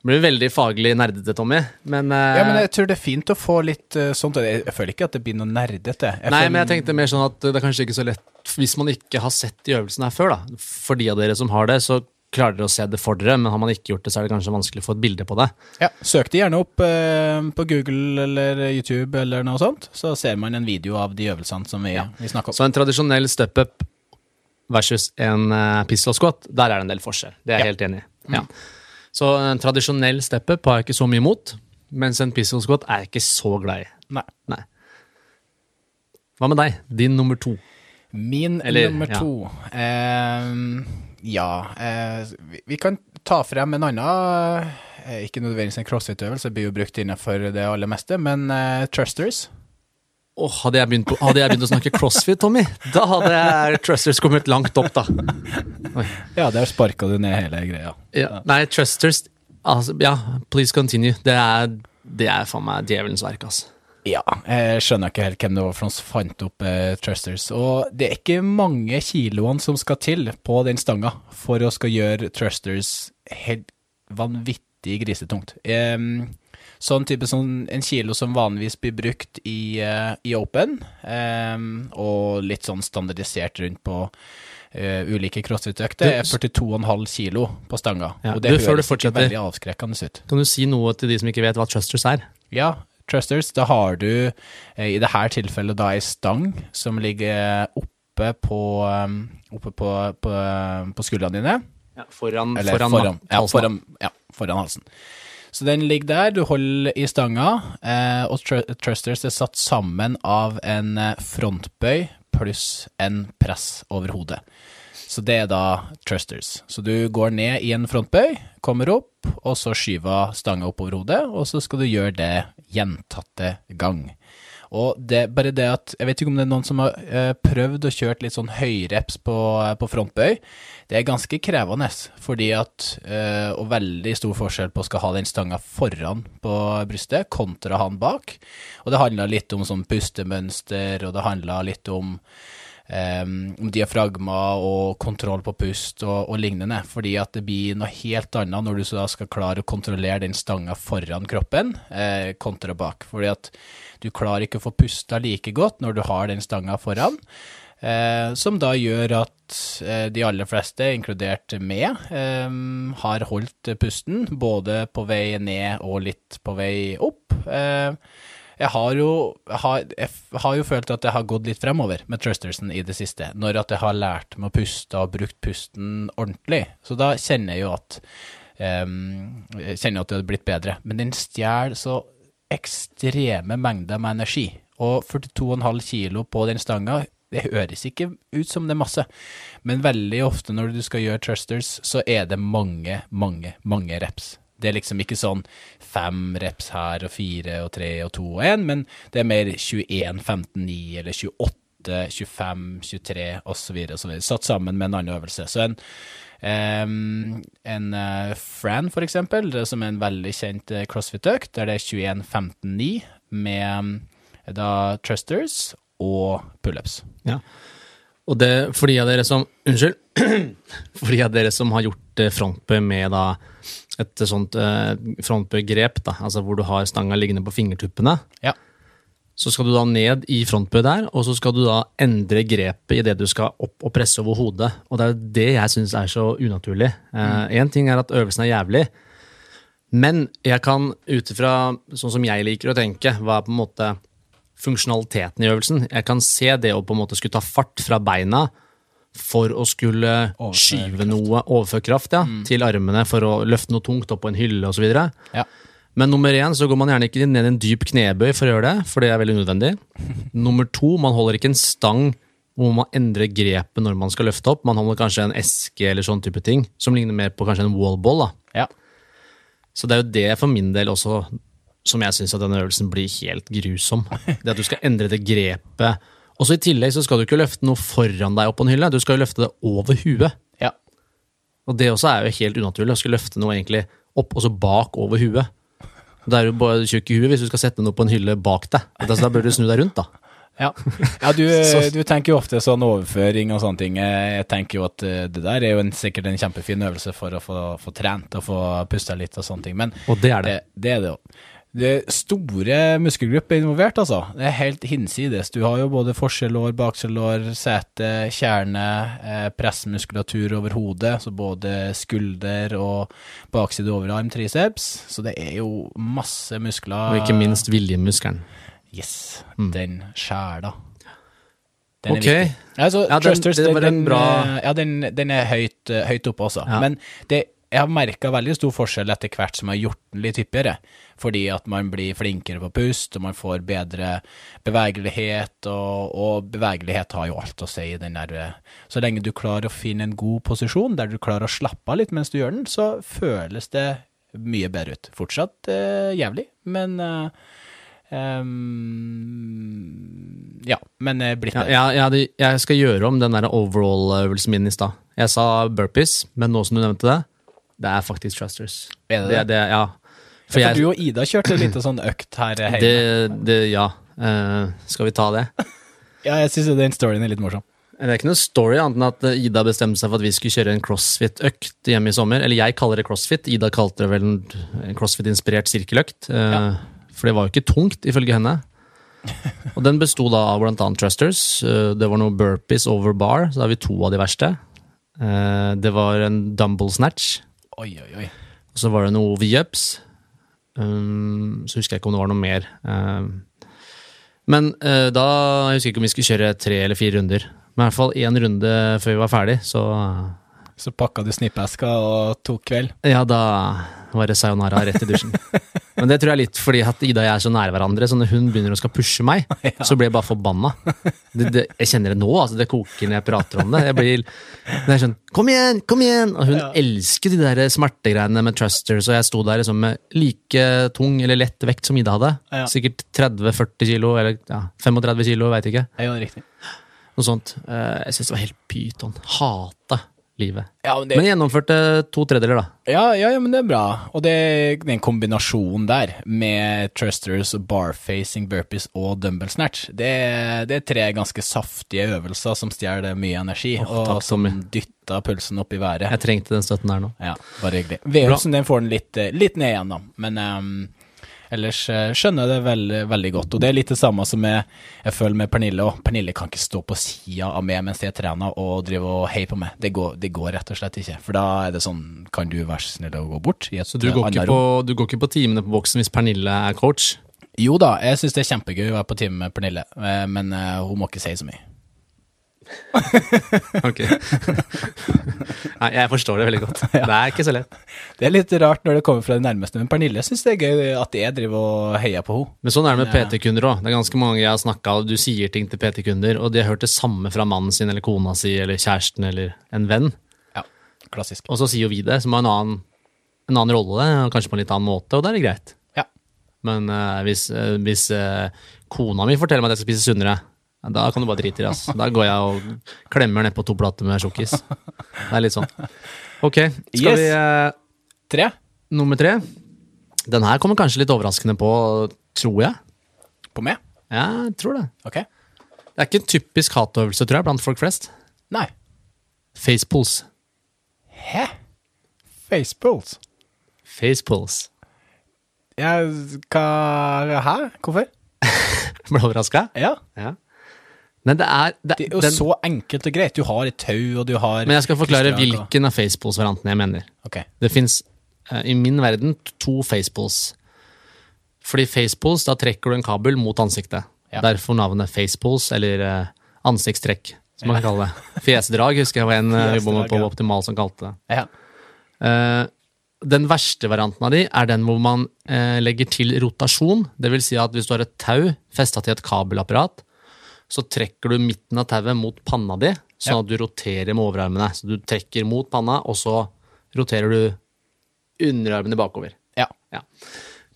det blir veldig faglig nerdete, Tommy. Men, ja, men jeg tror det er fint å få litt uh, sånt. Jeg, jeg, føler ikke at det blir noe nerdete. Jeg nei, føler... men jeg tenkte mer sånn at det er kanskje ikke så lett Hvis man ikke har sett de øvelsene her før, da. For de av dere som har det, så klarer dere å se det for dere, men har man ikke gjort det, så er det kanskje vanskelig å få et bilde på det. Ja, Søk det gjerne opp eh, på Google eller YouTube eller noe sånt, så ser man en video av de øvelsene som vi, ja. vi snakker om. Så en tradisjonell step-up versus en uh, pistol squat, der er det en del forskjell. Det er jeg ja. helt enig i. Mm. Så en tradisjonell step-up har jeg ikke så mye imot, mens en pistol squat er jeg ikke så glad i. Nei. Nei. Hva med deg? Din nummer to? Min Eller, nummer to eh, ja, eh, vi, kan ta frem en annen eh, Ikke nødvendigvis en crossfit-øvelse, blir jo brukt innenfor det aller meste, men eh, trusters. Oh, hadde, jeg på, hadde, jeg begynt å snakke crossfit, Tommy, da hadde jeg trusters kommet langt opp, da. Oi. Ja, der sparka du ned hele greia. Ja. Nei, trusters altså, Ja, please continue. Det er, det er faen meg djevelens verk, altså. Ja, jeg skjønner ikke helt hvem det var for som fant opp eh, thrusters. Og det er ikke mange kiloene som skal til på den stanga for å skal gjøre thrusters helt vanvittig grisetungt. Eh, sånn type sånn en kilo som vanligvis blir brukt i, eh, i open, og litt sånn standardisert rundt på uh, ulike crossfit-økter, er 42,5 kilo på stanga. Ja, og det du, høres ikke veldig avskrekkende ut. Kan du si noe til de som ikke vet hva thrusters er? Ja, thrusters, da har du eh, i dette tilfellet da ei stang som ligger oppe på, um, oppe på, på, på skuldrene dine. Ja, foran, Eller foran, foran, ja, foran, ja, foran halsen. Så den ligger der, du holder i stanga, eh, og Trusters er satt sammen av en eh, frontbøy pluss en press over hodet. Så det er da thrusters. Så du går ned i en frontbøy, kommer opp, og så skyver stanga oppover hodet, og så skal du gjøre det gjentatte gang. Og det, bare det at Jeg vet ikke om det er noen som har eh, prøvd å kjøre litt sånn høyreps på, på, frontbøy. Det er ganske krevende, fordi at eh, Og veldig stor forskjell på å skal ha den stanga foran på brystet kontra han bak. Og det handla litt om sånn pustemønster, og det handla litt om um, diafragma og kontroll på pust og, og, lignende. Fordi at det blir noe helt annet når du da skal klare å kontrollere den stanga foran kroppen eh, kontra bak. Fordi at du klarer ikke å få pusta like godt når du har den stanga foran. Eh, som da gjør at eh, de aller fleste, inkludert meg, eh, har holdt pusten både på vei ned og litt på vei opp. Jeg har, jo, har, jeg har jo følt at jeg har gått litt fremover med Trusterson i det siste, når at jeg har lært meg å puste og brukt pusten ordentlig. Så da kjenner jeg jo at um, jeg kjenner at det har blitt bedre. Men den stjeler så ekstreme mengder med energi. Og 42,5 kilo på den stanga, det høres ikke ut som det er masse. Men veldig ofte når du skal gjøre trusters, så er det mange, mange, mange reps. Det er liksom ikke sånn fem reps her og fire og tre og to og én, men det er mer 21, 15, 9 eller 28, 25, 23 osv. osv. Satt sammen med en annen øvelse. Så en, um, en uh, Fran, for eksempel, som er en veldig kjent uh, crossfit-økt, der det er 21, 15, 9 med um, da trusters og pullups. Ja. Og det, for de av dere som Unnskyld. For de av dere som har gjort eh, frontbøy med da et sånt eh, frontbøygrep, altså hvor du har stanga liggende på fingertuppene. Ja. Så skal du da ned i frontbøy der, og så skal du da endre grepet idet du skal opp og presse over hodet. Og det er det jeg syns er så unaturlig. Én eh, mm. ting er at øvelsen er jævlig, men jeg kan ut ifra sånn som jeg liker å tenke, hva er på en måte funksjonaliteten i øvelsen? Jeg kan se det å på en måte skulle ta fart fra beina for å skulle skyve noe, overføre kraft ja, mm. til armene for å løfte noe tungt opp på en hylle osv. Ja. Men nummer én så går man gjerne ikke ned i en dyp knebøy for å gjøre det, for det er veldig unødvendig. nummer to, man holder ikke en stang hvor man endrer grepet når man skal løfte opp. Man holder kanskje en eske eller sånn type ting, som ligner mer på kanskje en wallball. da. Ja. Så det er jo det for min del også som jeg syns at denne øvelsen blir helt grusom. Det at du skal endre det grepet. Og så I tillegg så skal du ikke løfte noe foran deg opp på en hylle, du skal jo løfte det over huet. Ja. Og det også er jo helt unaturlig, å skulle løfte noe egentlig opp og så bak over huet. Det er jo bare tjukk i huet hvis du skal sette noe på en hylle bak deg. Så da bør du snu deg rundt, da. Ja, ja du, du, tenker jo ofte sånn overføring og sånne ting. Jeg tenker jo at eh, det der er jo en, sikkert en kjempefin øvelse for å få, få trent og få pusta litt og sånne ting. Men og det er det. Det, det er det jo. Det er store muskelgrupper involvert, altså. Det er helt hinsides. Du har jo både forskjellår, bakskjellår, sete, kjerne, eh, pressmuskulatur over hodet, så både skulder og bakside overarm, triceps. Så det er jo masse muskler. Og ikke minst viljemuskelen. Yes, mm. den sjæla. Den er viktig. Altså, ja, den, var den, en bra Ja, den, den er høyt, uh, høyt oppe også. Ja. Men det, jeg har merka veldig stor forskjell etter hvert som jeg har gjort den litt hyppigere. Fordi at man blir flinkere på pust, og man får bedre bevegelighet. Og, og, bevegelighet har jo alt å si i den der eh, Så lenge du klarer å finne en god posisjon der du klarer å slappe av litt mens du gjør den, så føles det mye bedre ut. Fortsatt eh, jævlig, men eh, Um, ja, men blitt bedre. Ja, ja, jeg, jeg skal gjøre om den overall-øvelsen min i stad. Jeg sa burpees, men nå som du nevnte det, det er faktisk thrusters. Er det det? det, det ja. For, jeg, du og Ida kjørte litt sånn økt her hjemme. Det, det ja. Uh, skal vi ta det? ja, jeg syns den storyen er litt morsom. Det er ikke noe story annet enn at Ida bestemte seg for at vi skulle kjøre en crossfit-økt hjemme i sommer. Eller jeg kaller det crossfit, Ida kalte det vel en crossfit-inspirert sirkeløkt. Uh, ja. For det var jo ikke tungt, ifølge henne. Og den besto da av blant annet thrusters. Eh, det var noe burpees over bar, så da har vi to av de verste. Eh, det var en dumble snatch. Oi, oi, oi. Og så var det noe V-ups. Um, så husker jeg ikke om det var noe mer. Men uh, da jeg husker jeg ikke om vi skulle kjøre tre eller fire runder. Men i hvert fall én runde før vi var ferdig, så Så pakka du snippeska og tok kveld? Ja, da var det sayonara rett i dusjen. Men det tror jeg er litt fordi at Ida og jeg er så nære hverandre, så når hun begynner å skal pushe meg, ja. så blir jeg bare forbanna. Det, det, jeg kjenner det nå, altså. Det koker når jeg prater om det. Jeg blir det er sånn Kom igjen! Kom igjen! Og hun ja. elsker de der smertegreiene med trusters, og jeg sto der liksom med like tung eller lett vekt som Ida hadde. Ja. Sikkert 30-40 kilo, eller ja, 35 kilo, veit ikke. Ja, riktig. Noe sånt. Eh, jeg syns det var helt pyton. Hata livet. Ja, men, det... men gjennomførte to tredjedeler, da. Ja, ja, ja, men det er bra. Og det er den kombinasjonen der, med thrusters, barfacing, burpees og dumbbell snatch, det, det, er tre ganske saftige øvelser som stjeler mye energi, oh, og som dytter pulsen opp i været. Jeg trengte den støtten der nå. Ja, bare hyggelig. V-øvelsen den får den litt, litt ned igjen, da. Men um, Ellers eh, skjønner jeg det veldig, veldig godt. Og det er litt det samme som jeg, jeg føler med Pernille òg. Pernille kan ikke stå på sida av meg mens jeg trener og drive og heie på meg. Det går, det går, rett og slett ikke. For da er det sånn, kan du være så snill å gå bort? så du går, på, du går, ikke på, timene på boksen hvis Pernille er coach? Jo da, jeg syns det er kjempegøy å være på time med Pernille, eh, men uh, hun må ikke si så mye. ok. Nei, jeg forstår det veldig godt. Det er ikke så lett. Det er litt rart når det kommer fra det nærmeste, men Pernille syns det er gøy at jeg driver og heier på henne. Men sånn er det med PT-kunder òg. Det er ganske mange jeg har snakka Du sier ting til PT-kunder, og de har hørt det samme fra mannen sin eller kona si eller kjæresten eller en venn. Ja, klassisk. Og så sier jo vi det, som har en annen, en annen rolle, kanskje på en litt annen måte, og da er det greit. Ja. Men uh, hvis, uh, hvis uh, kona mi forteller meg at jeg skal spise sunnere, da kan du bare drite i det. Altså. Da går jeg og klemmer nedpå to plater med sjokkis. Det er litt sånn. Ok, skal yes. vi eh, Tre. Nummer tre. Den her kommer kanskje litt overraskende på, tror jeg. På meg? Ja, jeg tror det. Ok. Det er ikke en typisk hatøvelse, tror jeg, blant folk flest. Nei. Facepulls. Hæ? Facepulls? Facepulls. Ja, hva Hæ? Hvorfor? Ble overraska? Ja. ja. Men det er Det, det er jo den, så enkelt og greit. Du har et tau, og du har Men jeg skal forklare hvilken av facepulls-variantene jeg mener. Okay. Det fins uh, i min verden to facepulls. Fordi facepulls, da trekker du en kabel mot ansiktet. Ja. Derfor navnet facepulls, eller uh, ansiktstrekk, som man kan kalle det. Fjesdrag husker jeg var en uh, jobba med på Optimal som kalte det. Ja. Uh, den verste varianten av de er den hvor man legger til rotasjon. Det vil si at hvis du har et tau festa til et kabelapparat, så trekker du midten av tauet mot panna di, sånn at du roterer med overarmene. Så du trekker mot panna, og så roterer du underarmene bakover. Ja. ja.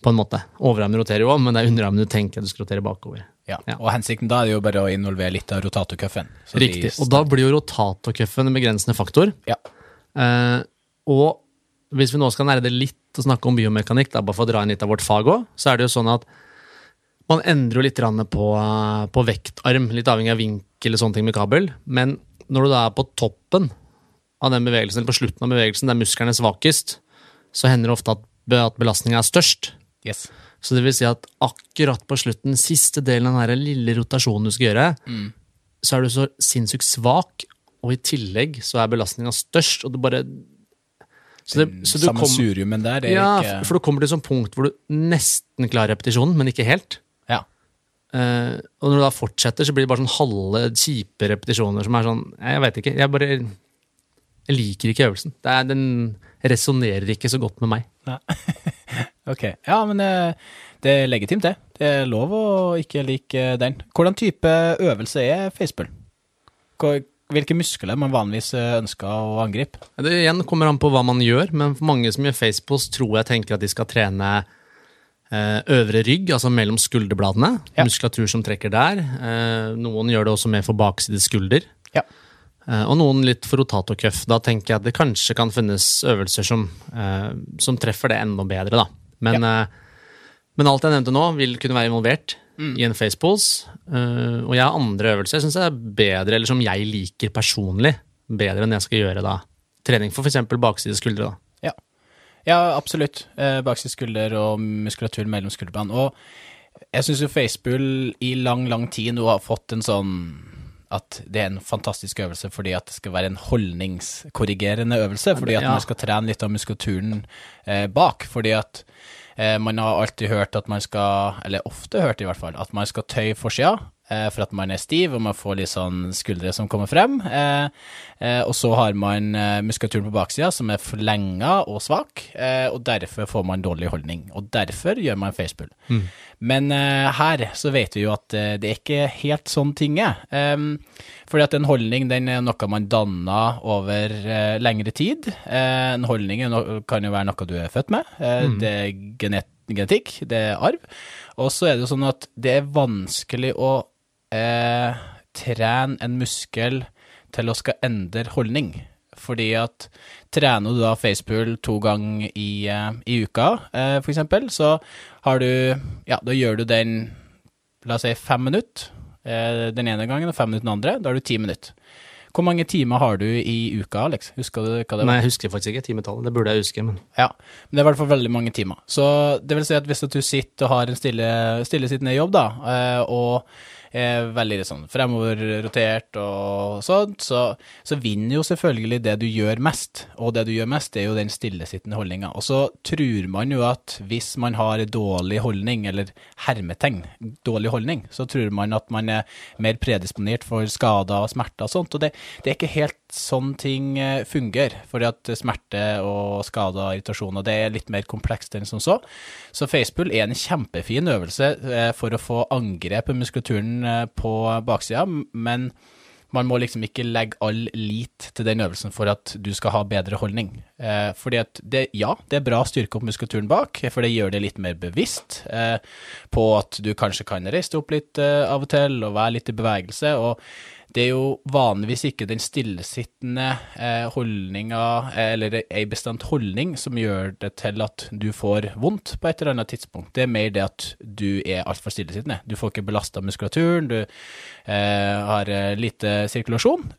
på en måte. Overarmen roterer jo òg, men det er underarmen du tenker du skal rotere bakover. Ja. Ja. Og hensikten da er det jo bare å involvere litt av rotatorcuffen. Riktig. Og da blir jo rotatorcuffen en begrensende faktor. Ja. Eh, og hvis vi nå skal nære det litt og snakke om biomekanikk, da, bare for å dra inn litt av vårt fag òg, så er det jo sånn at man endrer jo litt på, på vektarm, litt avhengig av vinkel og sånne ting med kabel. Men når du da er på toppen av den bevegelsen, eller på slutten av bevegelsen, der muskelen er svakest, så hender det ofte at, at belastninga er størst. Yes. Så det vil si at akkurat på slutten, siste delen av den lille rotasjonen du skal gjøre, så er du så sinnssykt svak, og i tillegg så er belastninga størst, og du bare så det, så du kom, Sammensuriumen der er Ja, ikke for du kommer til et sånt punkt hvor du nesten klarer repetisjonen, men ikke helt. Ja. Eh, og når du da fortsetter, så blir det bare sånn halve, kjipe repetisjoner som er sånn Jeg vet ikke. Jeg bare Jeg liker ikke øvelsen. Det er, den resonnerer ikke så godt med meg. Ok. Ja, men eh, det er legitimt, det. Det er lov å ikke like den. Hvordan type øvelse er facepull? Hvilke muskler man vanligvis eh, ønsker å angripe? Det igjen kommer an på hva man gjør, men for mange som gjør facepulls, tror jeg tenker at de skal trene eh, øvre rygg, altså mellom skulderbladene. Ja. Muskulatur som trekker der. Eh, noen gjør det også mer for bakside skulder. Ja. Eh, og noen litt for rotatorcuff. Da tenker jeg at det kanskje kan finnes øvelser som, eh, som treffer det enda bedre, da. Men, ja. men alt jeg nevnte nå, vil kunne være involvert i en facepulls. Eh, og jeg har andre øvelser jeg syns er bedre, eller som jeg liker personlig, bedre enn jeg skal gjøre da. Trening for f.eks. bakside skuldre. da. Ja, absolutt. Eh, Bakside skulder og muskulatur mellom skulderbladene. Og jeg syns jo facebull i lang, lang tid nå har fått en sånn at det er en fantastisk øvelse fordi at det skal være en holdningskorrigerende øvelse. Fordi at man skal trene litt av muskulaturen eh, bak. Fordi at eh, man har alltid hørt at man skal, eller ofte hørt i hvert fall, at man skal tøye forsida. Eh, for at man er stiv og man får litt sånn skuldre som kommer frem. Eh, eh, og så har man muskulaturen på baksida som er forlenga og svak, eh, og derfor får man dårlig holdning. Og derfor gjør man facepull. Men eh, her så vet vi jo at det er ikke helt sånn ting er. Um, fordi at en holdning den er noe man danner over lengre tid. Eh, en holdning kan jo være noe du er født med. Eh, Det er genet genetikk, det er arv. Og så er det jo sånn at det er vanskelig å eh, tren en muskel til å skal endre holdning. Fordi at trener du da facepull to ganger i, eh, i uka, eh, for eksempel, så har du Ja, da gjør du den, la oss si, fem minutter eh, den ene gangen og fem minutter den andre. Da har du ti minutter. Hvor mange timer har du i uka, Alex? Husker du hva det var? Nei, jeg husker faktisk ikke timetallet. Det burde jeg huske. men... Ja, men det er i hvert fall veldig mange timer. Så det vil si at hvis du sitter og har en stille, stillesittende jobb, da, eh, og er veldig sånn fremoverrotert og sånt, så, så vinner jo selvfølgelig det du gjør mest. Og det du gjør mest, er jo den stillesittende holdninga. Og så tror man jo at hvis man har dårlig holdning, eller hermetegn, dårlig holdning, så tror man at man er mer predisponert for skader og smerter og sånt. Og det, det er ikke helt sånn ting eh, fungerer. Fordi at smerte og skader og irritasjoner, det er litt mer komplekst enn som så. Så facepull er en kjempefin øvelse eh, for å få angrep på muskulaturen eh, på baksida, men man må liksom ikke legge all lit til den øvelsen for at du skal ha bedre holdning. Fordi at det, ja, det er bra å styrke opp muskulaturen bak, for det gjør det litt mer bevisst på at du kanskje kan reise deg opp litt av og til og være litt i bevegelse. og det er jo vanligvis ikke den stillesittende eh, holdninga, eh, eller ei bestemt holdning, som gjør det til at du får vondt på et eller annet tidspunkt. Det er mer det at du er altfor stillesittende. Du får ikke belasta muskulaturen, du eh, har lite sirkulasjon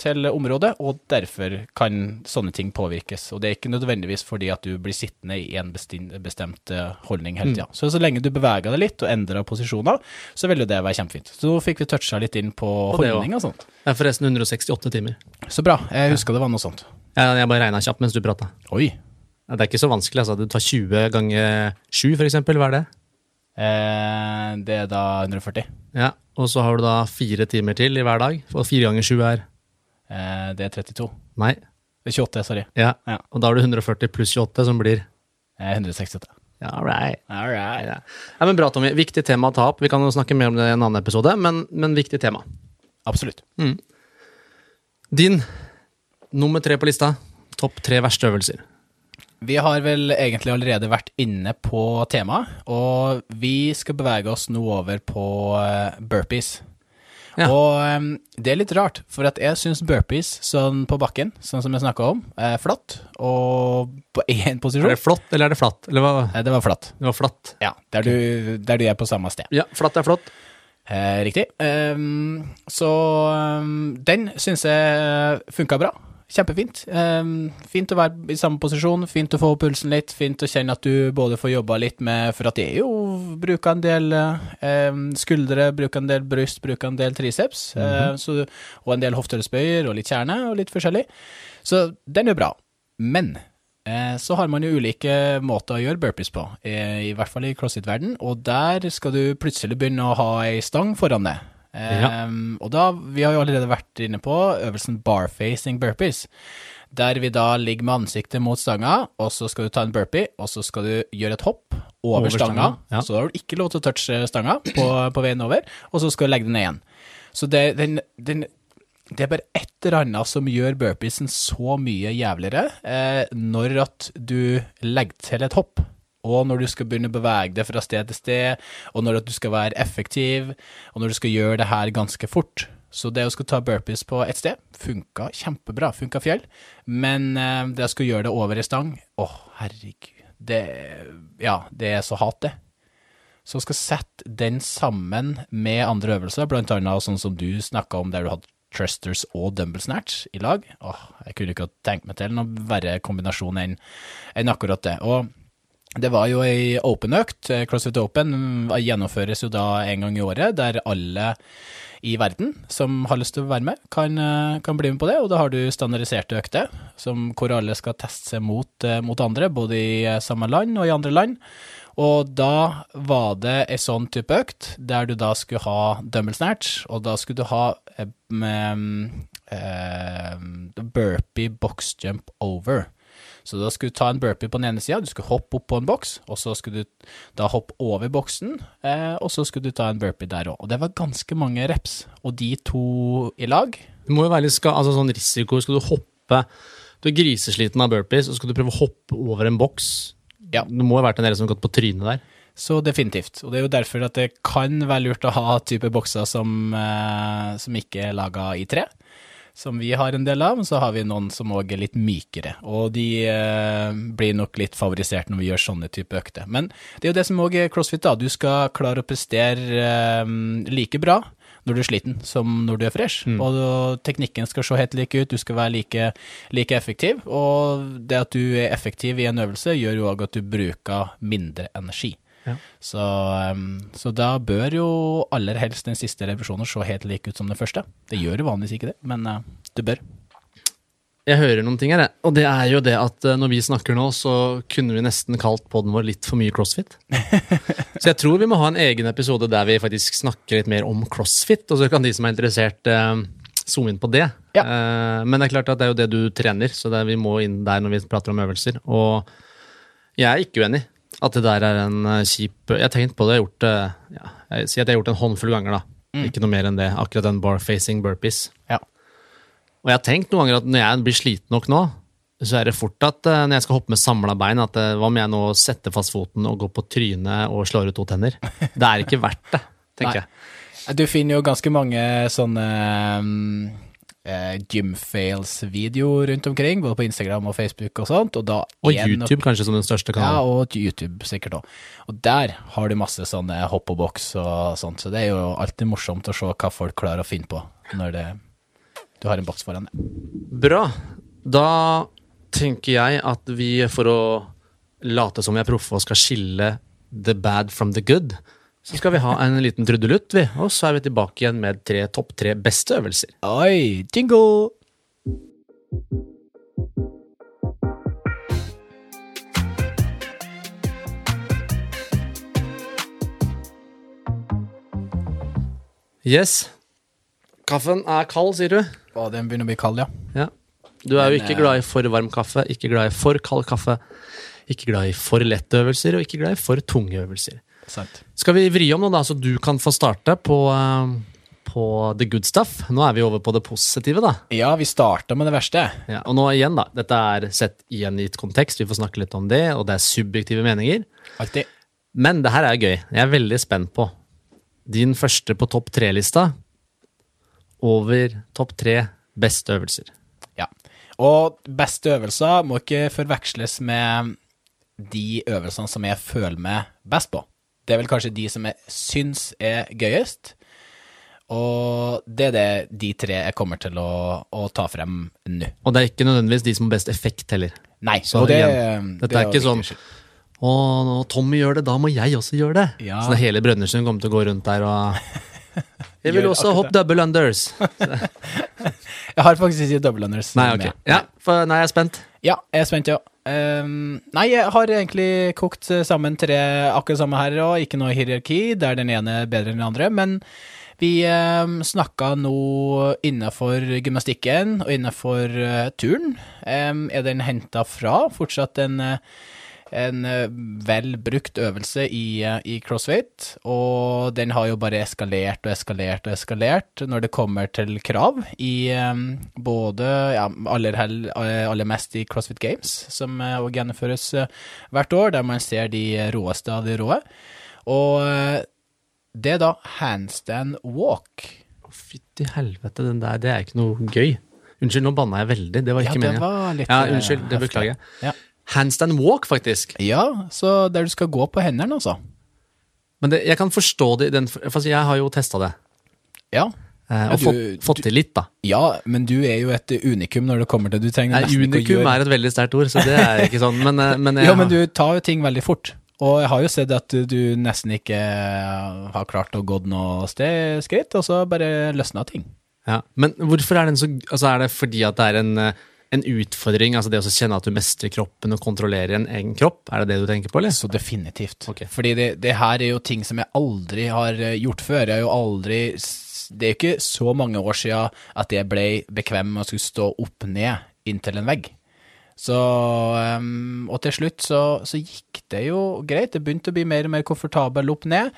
til området, og derfor kan sånne ting påvirkes. Og det er ikke nødvendigvis fordi at du blir sittende i en bestemt holdning hele tida. Så så lenge du beveger deg litt og endrer posisjoner, så vil jo det være kjempefint. Så nå fikk vi toucha litt inn på Og det sånt. Det er forresten 168 timer. Så bra. Jeg husker det var noe sånt. Jeg, jeg bare regna kjapt mens du prata. Oi. Det er ikke så vanskelig. altså. Du tar 20 ganger 7, for eksempel. Hva er det? Eh, det er da 140. Ja, Og så har du da fire timer til i hver dag. Og fire ganger 7 er Eh, det er 32. Nei. Det er 28, sorry. Ja. Ja. Og da har du 140 pluss 28, som blir Eh, 168. Ja, all right. All right. Ja. Ja, men Bra, Tommy. Viktig tema å ta opp. Vi kan jo snakke mer om det i en annen episode, men, men viktig tema. Absolutt. Din nummer tre på lista. Topp tre verste øvelser. Vi har vel egentlig allerede vært inne på temaet, og vi skal bevege oss nå over på eh, burpees. Ja. Og det er litt rart, for at jeg syns burpees sånn på bakken, sånn som jeg snakka om, er flatt, og på én Er det flott, eller er det flatt? Eller hva? Eh, Det var flatt. Det var flatt. Ja, der du, der du er på samme sted. Ja, flatt er flott. Eh, riktig. Ehm, så ehm, den syns jeg funka bra. Kjempefint. Ehm, fint å være i samme posisjon, fint å få opp pulsen litt, fint å kjenne at du både får jobba litt med For at det er jo bruker en del eh, skuldre, bruker en del bryst, bruker en del triceps, eh, så, og en del hofteleddsbøyer og litt kjerne og litt forskjellig. Så den er bra. Men Eh, Så har man jo ulike måter å gjøre burpees på, eh, i hvert fall i crossfit-verden, og der skal du plutselig begynne å ha ei stang foran deg. Eh, Og da, vi har jo allerede vært inne på øvelsen barfacing burpees, der vi da ligger med ansiktet mot stanga, og så skal du ta en burpee, og så skal du gjøre et hopp over, Over stanga, ja. så har du ikke lov til å touche stanga på, på veien over, og så skal du legge den ned igjen. Så det, den, den, det er bare et eller annet som gjør burpeesen så mye jævligere eh, når at du legger til et hopp, og når du skal begynne å bevege deg fra sted til sted, og når at du skal være effektiv, og når du skal gjøre det her ganske fort. Så det å skulle ta burpees på et sted funka kjempebra, funka fjell, men eh, det å skulle gjøre det over ei stang, å herregud, det, ja, det er så hat det. Så skal sette den sammen med andre øvelser, blant annet sånn som du snakka om, der du hadde thrusters og dumble snatch i lag. Åh, jeg kunne ikke tenkt meg til noen verre kombinasjon enn en akkurat det. Og det var jo ei open-økt. CrossFit Open gjennomføres jo da en gang i året, der alle i verden som har lyst til å være med, kan, eh, kan bli med på det. Og da har du standardiserte økter, hvor alle skal teste seg mot, eh, mot andre, både i eh, samme land og i andre land. Og da var det ei sånn type økt, der du da skulle ha dumble snatch, og da skulle du ha eh, med, eh, burpee box jump over. Så da skulle du ta en burpee på den ene sida, du skulle hoppe opp på en boks, og så skulle du da hoppe over boksen, eh, og så skulle du ta en burpee der òg. Og det var ganske mange reps, og de to i lag Det må jo være litt altså sånn risiko. Skal du hoppe Du er grisesliten av burpees, og skal du prøve å hoppe over en boks. Ja. Det må ha vært en del som har gått på trynet der. Så definitivt. Og det er jo derfor at det kan være lurt å ha type bokser som, eh, som ikke er laga i tre. Som vi har en del av, men så har vi noen som òg er litt mykere. Og de eh, blir nok litt favorisert når vi gjør sånne type økter. Men det er jo det som òg er crossfit, da. Du skal klare å prestere eh, like bra når du er sliten som når du er fresh. Og da- teknikken skal se helt lik ut, du skal være like, like effektiv. Og det at du er effektiv i en øvelse, gjør jo òg at du bruker mindre energi. Ja. Så, um, så da bør jo aller helst den siste revisjonen se helt lik ut som den første. Det gjør jo vanligvis ikke det, men uh, det bør. Jeg hører noen ting her, jeg. og det er jo det at eh, når vi snakker nå, så kunne vi nesten kalt podden vår litt for mye crossfit. så jeg tror vi må ha en egen episode der vi faktisk snakker litt mer om crossfit, og så kan de som er interessert, eh, zoome inn på det. Ja. Eh, men det er klart at det er jo det du trener, så er, vi må inn der når vi prater om øvelser. Og jeg er ikke uenig at det der er en eh, kjip Jeg har tenkt på det, jeg har gjort det ja, jeg sier at jeg har gjort det en håndfull ganger, da. Ikke noe mer enn det. Akkurat den bar-facing burpees. Ja. Og jeg har tenkt noen ganger at når jeg blir sliten nok nå, så er det fort at eh, når jeg skal hoppe med samla bein, at eh, hva om jeg nå setter fast foten og går på trynet og slår ut to tenner? Det er ikke verdt det, tenker jeg. Du finner jo ganske mange sånne um, eh, gymfails-videoer rundt omkring, både på Instagram og Facebook og sånt, og da Og nok- YouTube kanskje som den største Ja, og YouTube sikkert òg. Og der har du masse sånne hopp og boks og sånt, så det er jo alltid morsomt å se hva folk klarer å finne på når det, du har en boks foran deg. Bra. Da tenker jeg at vi, for å late som vi er proffe og skal skille the bad from the good, så skal vi ha en liten trudelutt, vi. Og så er vi tilbake igjen med tre topp tre beste øvelser. Oi, jingle! Yes. Kaffen er kald, sier du? Å, den begynner å bli kald, ja. Ja. Du er jo ikke eh, glad i for varm kaffe, ikke glad i for kald kaffe, ikke glad i for lette øvelser, og ikke glad i for tunge øvelser. Sant. Skal vi vri om nå, da, så du kan få starte på, eh, på på the good stuff. Nå er vi over på det positive, da. Ja, vi starta med det verste. Ja, og nå igjen, da. Dette er sett i en gitt kontekst, vi får snakke litt om det, og det er subjektive meninger. Altid. Men det her er gøy. Jeg er veldig spent på din første på topp tre-lista over topp tre beste øvelser. Ja. Og beste øvelser må ikke forveksles med de øvelsene som jeg føler meg best på. Det er vel kanskje de som jeg syns er gøyest. Og det er det de tre jeg kommer til å, å ta frem nå. Og det er ikke nødvendigvis de som har best effekt heller. Nei, Så og det, igjen, dette det er ikke sånn. Å, når Tommy gjør det, da må jeg også gjøre det. Ja. Så det hele Brønnøysund kommer til å gå rundt der og Jeg vil også hoppe double unders. Jeg har faktisk ikke double unders. Nei, ok. Ja, for nei, jeg er spent. Ja, jeg er spent, ja. Um, nei, jeg har egentlig kokt sammen tre akkurat samme her, og ikke noe hierarki der den ene er bedre enn den andre. Men vi um, snakka nå innafor gymnastikken og innafor uh, turn. Um, er den henta fra? Fortsatt en eh, en eh, vel brukt øvelse i, eh, i crossfit, og den har jo bare eskalert og eskalert og eskalert når det kommer til krav i eh, både ja, aller, hell, aller mest i CrossFit Games, som òg gjennomføres hvert år, der man ser de råeste av de råe. Og det er da handstand walk. Fytti helvete, den der, det er ikke noe gøy. Unnskyld, nå banna jeg veldig. Det var Ja, ikke det meningen. var litt Ja, unnskyld, det beklager jeg. Ja. Handstand walk, faktisk. ja, så der du skal gå på hendene, altså. Men det, jeg kan forstå det den for Jeg har jo testa det, Ja. eh, og du- fått, fått til litt, da. Ja, men du er jo et unikum når det kommer til Du trenger Nei, unikum er et veldig sterkt ord, så det er ikke sånn. Men, eh, men, jeg Ja, men du tar jo ting veldig fort. Og jeg har jo sett at du nesten ikke har klart å gå noe sted skritt, og så bare løsna ting. ja. men hvorfor er den så Altså, er det fordi at det er en, eh, en utfordring, altså det å kjenne at du mestrer kroppen og kontrollerer en egen kropp? Er det det du tenker på, eller? Så definitivt. Okay. Fordi det, det her er jo ting som jeg aldri har eh, gjort før. Jeg har jo aldri Det er jo ikke så mange år siden at jeg ble bekvem med å skulle stå opp ned inntil en vegg. Så ehm, Og til slutt så, så gikk det jo greit. Det begynte å bli mer og mer komfortabel opp ned.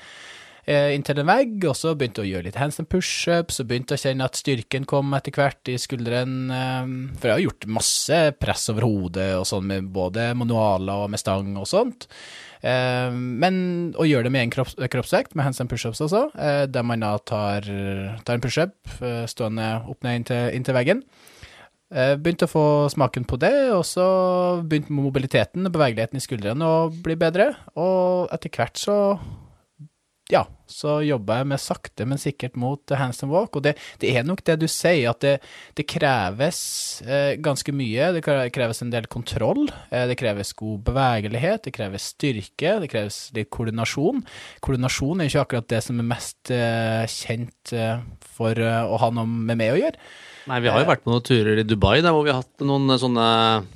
Eh, inntil en vegg, og så begynte jeg å gjøre litt handstand pushups, og begynte å kjenne at styrken kom etter hvert i skulderen. eh, For jeg har gjort masse press over hodet og sånn, med både manualer og med stang og sånt. Eh, men å gjøre det med en kropps, kroppsvekt, med handstand pushups eh, der man da tar, tar en pushup stående opp ned inntil, inntil veggen. Begynte å få smaken på det, og så begynte mobiliteten og bevegeligheten i skuldrene å bli bedre. Og etter hvert så ja, så jobba jeg med sakte, men sikkert mot handstand walk. Og det, det er nok det du sier, at det, det kreves eh, ganske mye. Det kreves en del kontroll. Eh, det kreves god bevegelighet, det kreves styrke, det kreves litt koordinasjon. Koordinasjon er ikke akkurat det som er mest eh, kjent eh, for eh, å ha noe med meg å gjøre. Nei, vi har jo vært på noen turer i Dubai der hvor vi har hatt noen eh, sånne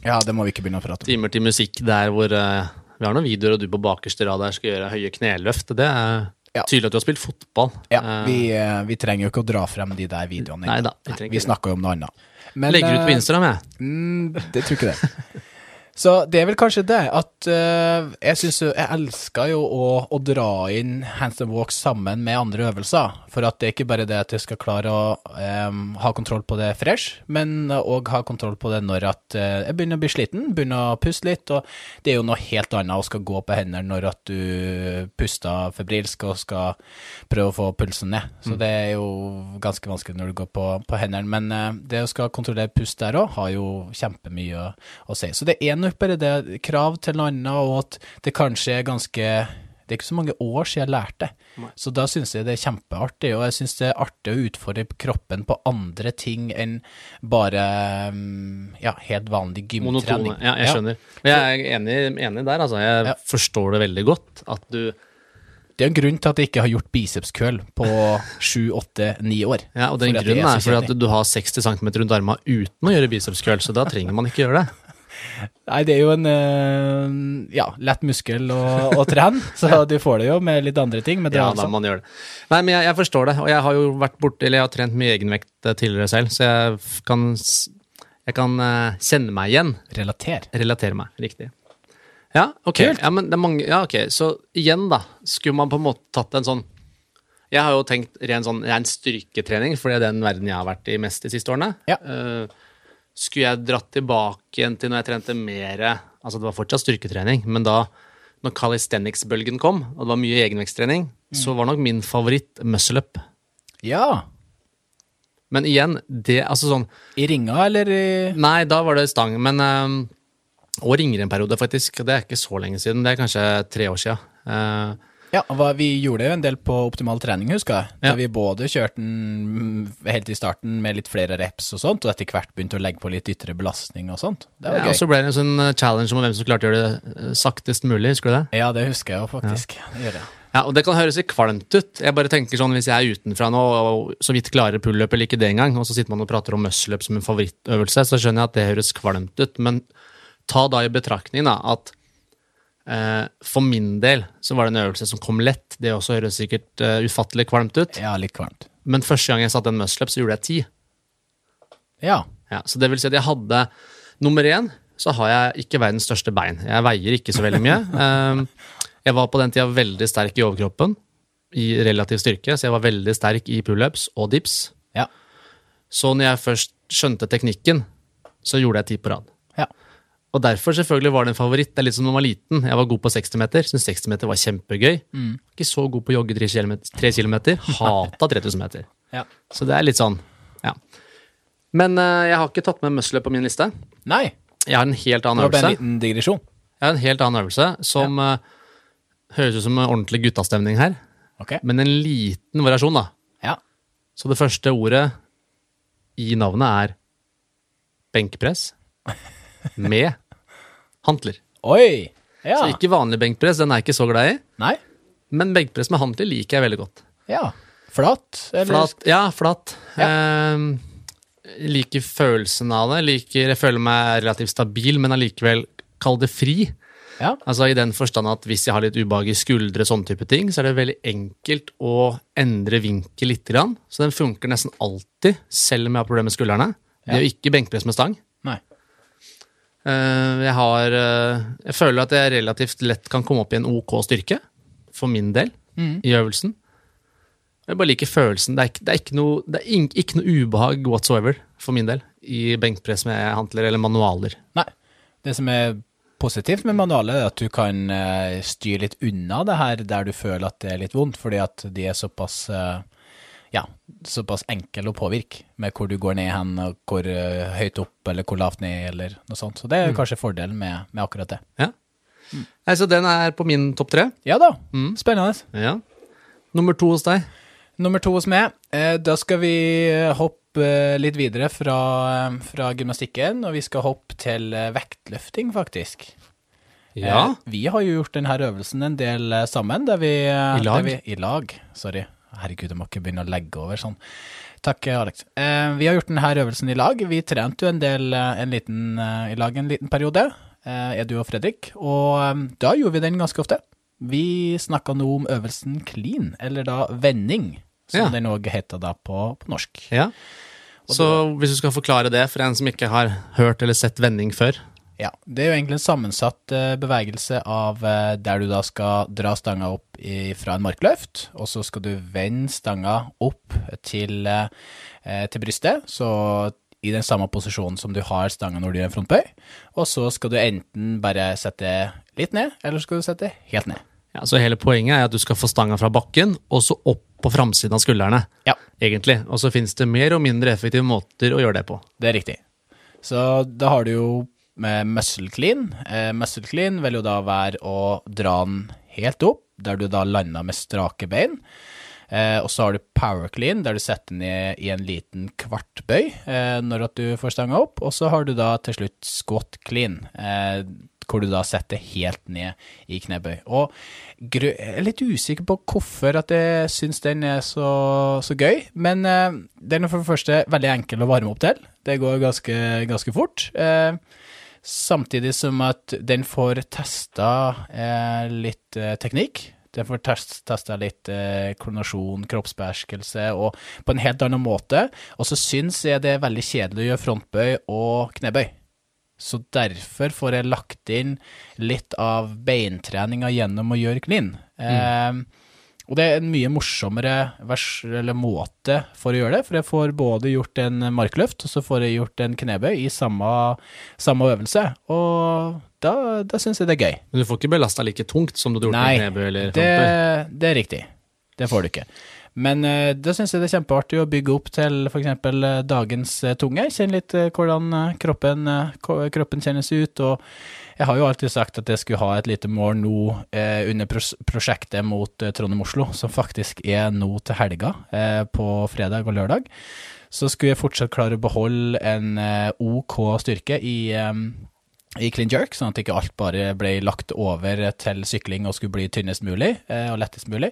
Ja, det må vi ikke begynne å prate om. timer til musikk der hvor vi har noen videoer, og du på bakerste rad der skal gjøre høye kneløft. Det er Ja. tydelig at du har spilt fotball. Ja, Eh, vi, eh, vi trenger jo ikke å dra frem de der videoene. Nei da, vi vi snakker jo om noe annet. Men, Legger ut på eh, Instagram, jeg. Mm, det tror ikke det. Så det er vel kanskje det at uh, jeg syns Jeg elsker jo å, å dra inn handstand walk sammen med andre øvelser. For at det er ikke bare det at jeg skal klare å um, ha kontroll på det fresh, men òg ha kontroll på det når at uh, jeg begynner å bli sliten, begynner å puste litt. Og det er jo noe helt annet å skal gå på hendene når at du puster febrilsk og skal prøve å få pulsen ned. Så det er jo ganske vanskelig når du går på, på hendene. Men uh, det å skal kontrollere pust der òg, har jo kjempemye å, å si. Så det er nok bare det krav til annet, og at det kanskje er ganske det er ikke så mange år siden jeg lærte, så da syns jeg det er kjempeartig. Og jeg syns det er artig å utfordre kroppen på andre ting enn bare mm, ja, helt vanlig gymtrening. Monotone. Ja, jeg skjønner. Og jeg er enig, enig der, altså. Jeg Ja. forstår det veldig godt. At du Det er en grunn til at jeg ikke har gjort bicepskøl på sju, åtte, ni år. Ja, og den Fordi det grunnen er så for at du har 60 cm rundt armene uten å gjøre bicepskøl, så da trenger man ikke gjøre det. Nei, det er jo en eh, ja, lett muskel å, å trene, så du får det jo med litt andre ting. Ja, da man gjør det. Nei, men jeg, jeg forstår det, og jeg har jo vært borte, eller jeg har trent mye egenvekt eh, tidligere selv, så jeg kan, jeg kan eh, kjenne meg igjen. relater. Relatere meg, riktig. Ja, ok. Ja, men det mange, ja, ok. Så igjen, da, skulle man på en måte tatt en sånn Jeg har jo tenkt ren, sånn, ren styrketrening, for det er den verden jeg har vært i mest de siste årene. Ja. Eh, skulle jeg dratt tilbake igjen til når jeg trente mer Altså, det var fortsatt styrketrening, men da når calisthenics-bølgen kom, og det var mye egenvektstrening, så var nok min favoritt muscle-up. Ja. Men igjen, det Altså sånn I ringa, eller i Nei, da var det stang, men um, Og ringer en periode, faktisk. Det er ikke så lenge siden. Det er kanskje tre år sia. Ja, vi gjorde jo en del på optimal trening, husker jeg. Da Ja. vi både kjørte den helt i starten med litt flere reps og sånt, og etter hvert begynte å legge på litt ytre belastning og sånt. Det var Ja, og så ble det en sånn eh, challenge om hvem som klarte å gjøre det eh, saktest mulig. Husker du det? Ja, det husker jeg jo faktisk. Det gjør jeg. Ja, og Det kan høres litt kvalmt ut. Jeg bare tenker sånn, Hvis jeg er utenfra nå og så vidt klarer pullup eller ikke det engang, og så sitter man og prater om muscle-up som en favorittøvelse, så skjønner jeg at det høres kvalmt ut. Men ta da i betraktning da, at for min del så var det en øvelse som kom lett. Det også høres sikkert eh, ufattelig kvalmt ut. Ja, litt kvalmt. Men første gang jeg satte en muscle-up, så gjorde jeg ti. Ja. Ja, så det vil si at jeg hadde Nummer én så har jeg ikke verdens største bein. Jeg veier ikke så veldig mye. Um, jeg var på den tida veldig sterk i overkroppen, i relativ styrke, så jeg var veldig sterk i pullups og dips. Ja. Så når jeg først skjønte teknikken, så gjorde jeg ti på rad. Ja. Og derfor selvfølgelig var det en favoritt. Det er litt som når man var liten. Jeg var god på 60 meter. Syntes 60 meter var kjempegøy. Ikke så god på å jogge 3 kilometer. Hata 3000 meter. ja. Så det er litt sånn, ja. Men uh, jeg har ikke tatt med muscle på min liste. Nei, Jeg har en helt annen øvelse. det var bare en liten digresjon. Jeg har en helt annen øvelse som eh, høres ut som en ordentlig guttastemning her, Okay. men en liten variasjon, da. Ja. Så det første ordet i navnet er benkpress med hantler. Oi! Ja. Så ikke vanlig benkpress, den er jeg ikke så glad i, Nei. men benkpress med hantler liker jeg veldig godt. Ja. Flatt? Eller? Flat, ja, flat. Eh, liker følelsen av det. Liker, jeg føler meg relativt stabil, men allikevel kall det fri. Ja. Altså I den forstand at hvis jeg har litt ubehag i skuldre, sånne type ting, så er det veldig enkelt å endre vinkel litt. Så den funker nesten alltid, selv om jeg har problemer med skuldrene. Det er jo ikke benkpress med stang. Eh, Jeg har eh, Jeg føler at jeg relativt lett kan komme opp i en OK styrke, for min del, i øvelsen. Jeg bare liker følelsen. Det er ikke, det er ikke, noe, det er ikke, ikke noe ubehag whatsoever, for min del, i benkpress med hantler eller manualer. Nei. Det som er positivt med manualer, er at du kan eh, styre litt unna det her der du føler at det er litt vondt, fordi at de er såpass ja, såpass enkel å påvirke med hvor du går ned hen, og hvor eh, høyt opp eller hvor lavt ned, eller noe sånt. Så det er kanskje fordelen med, med akkurat det. Ja. Mm. så den er på min topp tre. Ja da, spennende. Ja. Nummer to hos deg. Nummer to hos meg, eh, da skal vi eh, hoppe litt videre fra, fra gymnastikken, og vi skal hoppe til vektløfting, faktisk. Ja. Vi har jo gjort denne øvelsen en del sammen, der vi I lag? Der vi, I lag, sorry. Herregud, jeg må ikke begynne å legge over sånn. Takk, Alex. Eh, vi har gjort denne øvelsen i lag. Vi trente jo en del eh, en liten, eh, i lag en liten periode, eh, du og Fredrik, og eh, da gjorde vi den ganske ofte. Vi snakka nå om øvelsen clean, eller da vending, som Ja. den òg heter da på, på norsk. ja. Så hvis du skal forklare det for en som ikke har hørt eller sett vending før Ja, det er jo egentlig en sammensatt eh, bevegelse av eh, der du da skal dra stanga opp fra en markløft, og så skal du vende stanga opp til, eh, til brystet, så i den samme posisjonen som du har stanga når du gjør en frontbøy, og så skal du enten bare sette litt ned, eller skal du sette helt ned. ja, Så hele poenget er at du skal få stanga fra bakken og så opp på framsiden av skuldrene. Ja, egentlig. Og så finnes det mer og mindre effektive måter å gjøre det på. det er riktig. Så da har du jo med muscle clean. Eh, muscle clean vil jo da være å dra den helt opp, der du da lander med strake bein. Eh, og så har du power clean, der du setter den i en liten kvartbøy eh, når at du får stanga opp. Og så har du da til slutt squat clean, eh, hvor du da setter helt ned i knebøy. Og jeg er litt usikker på hvorfor at jeg syns den er så, så gøy, men eh, den er for det første veldig enkel å varme opp til. Det går ganske, ganske fort. Eh, Samtidig som at den får testa eh, litt eh, teknikk. Den får test, testa litt eh, koordinasjon, kroppsbeherskelse, og på en helt annen måte. Og så syns jeg det er veldig kjedelig å gjøre frontbøy og knebøy. Så derfor får jeg lagt inn litt av beintreninga gjennom å gjøre clean. Eh, Og det er en mye morsommere vers, eller måte for å gjøre det, for jeg får både gjort en markløft, og så får jeg gjort en knebøy i samme, samme øvelse, og da, da syns jeg det er gøy. Men du får ikke belasta like tungt som du hadde gjort Nei, med knebøy eller det, frontbøy. det er riktig. Det får du ikke. Men uh, da syns jeg det er kjempeartig å bygge opp til f.eks. Uh, dagens uh, tunge. Kjenne litt eh, hvordan eh, kroppen, eh, kroppen kjennes ut. Og jeg har jo alltid sagt at jeg skulle ha et lite mål nå eh, under pros prosjektet mot eh, Trondheim-Oslo, som faktisk er nå til helga, eh, på fredag og lørdag. Så skulle jeg fortsatt klare å beholde en eh, OK styrke i eh, i clean jerk, sånn at ikke alt bare ble lagt over til sykling og skulle bli tynnest mulig eh, og lettest mulig.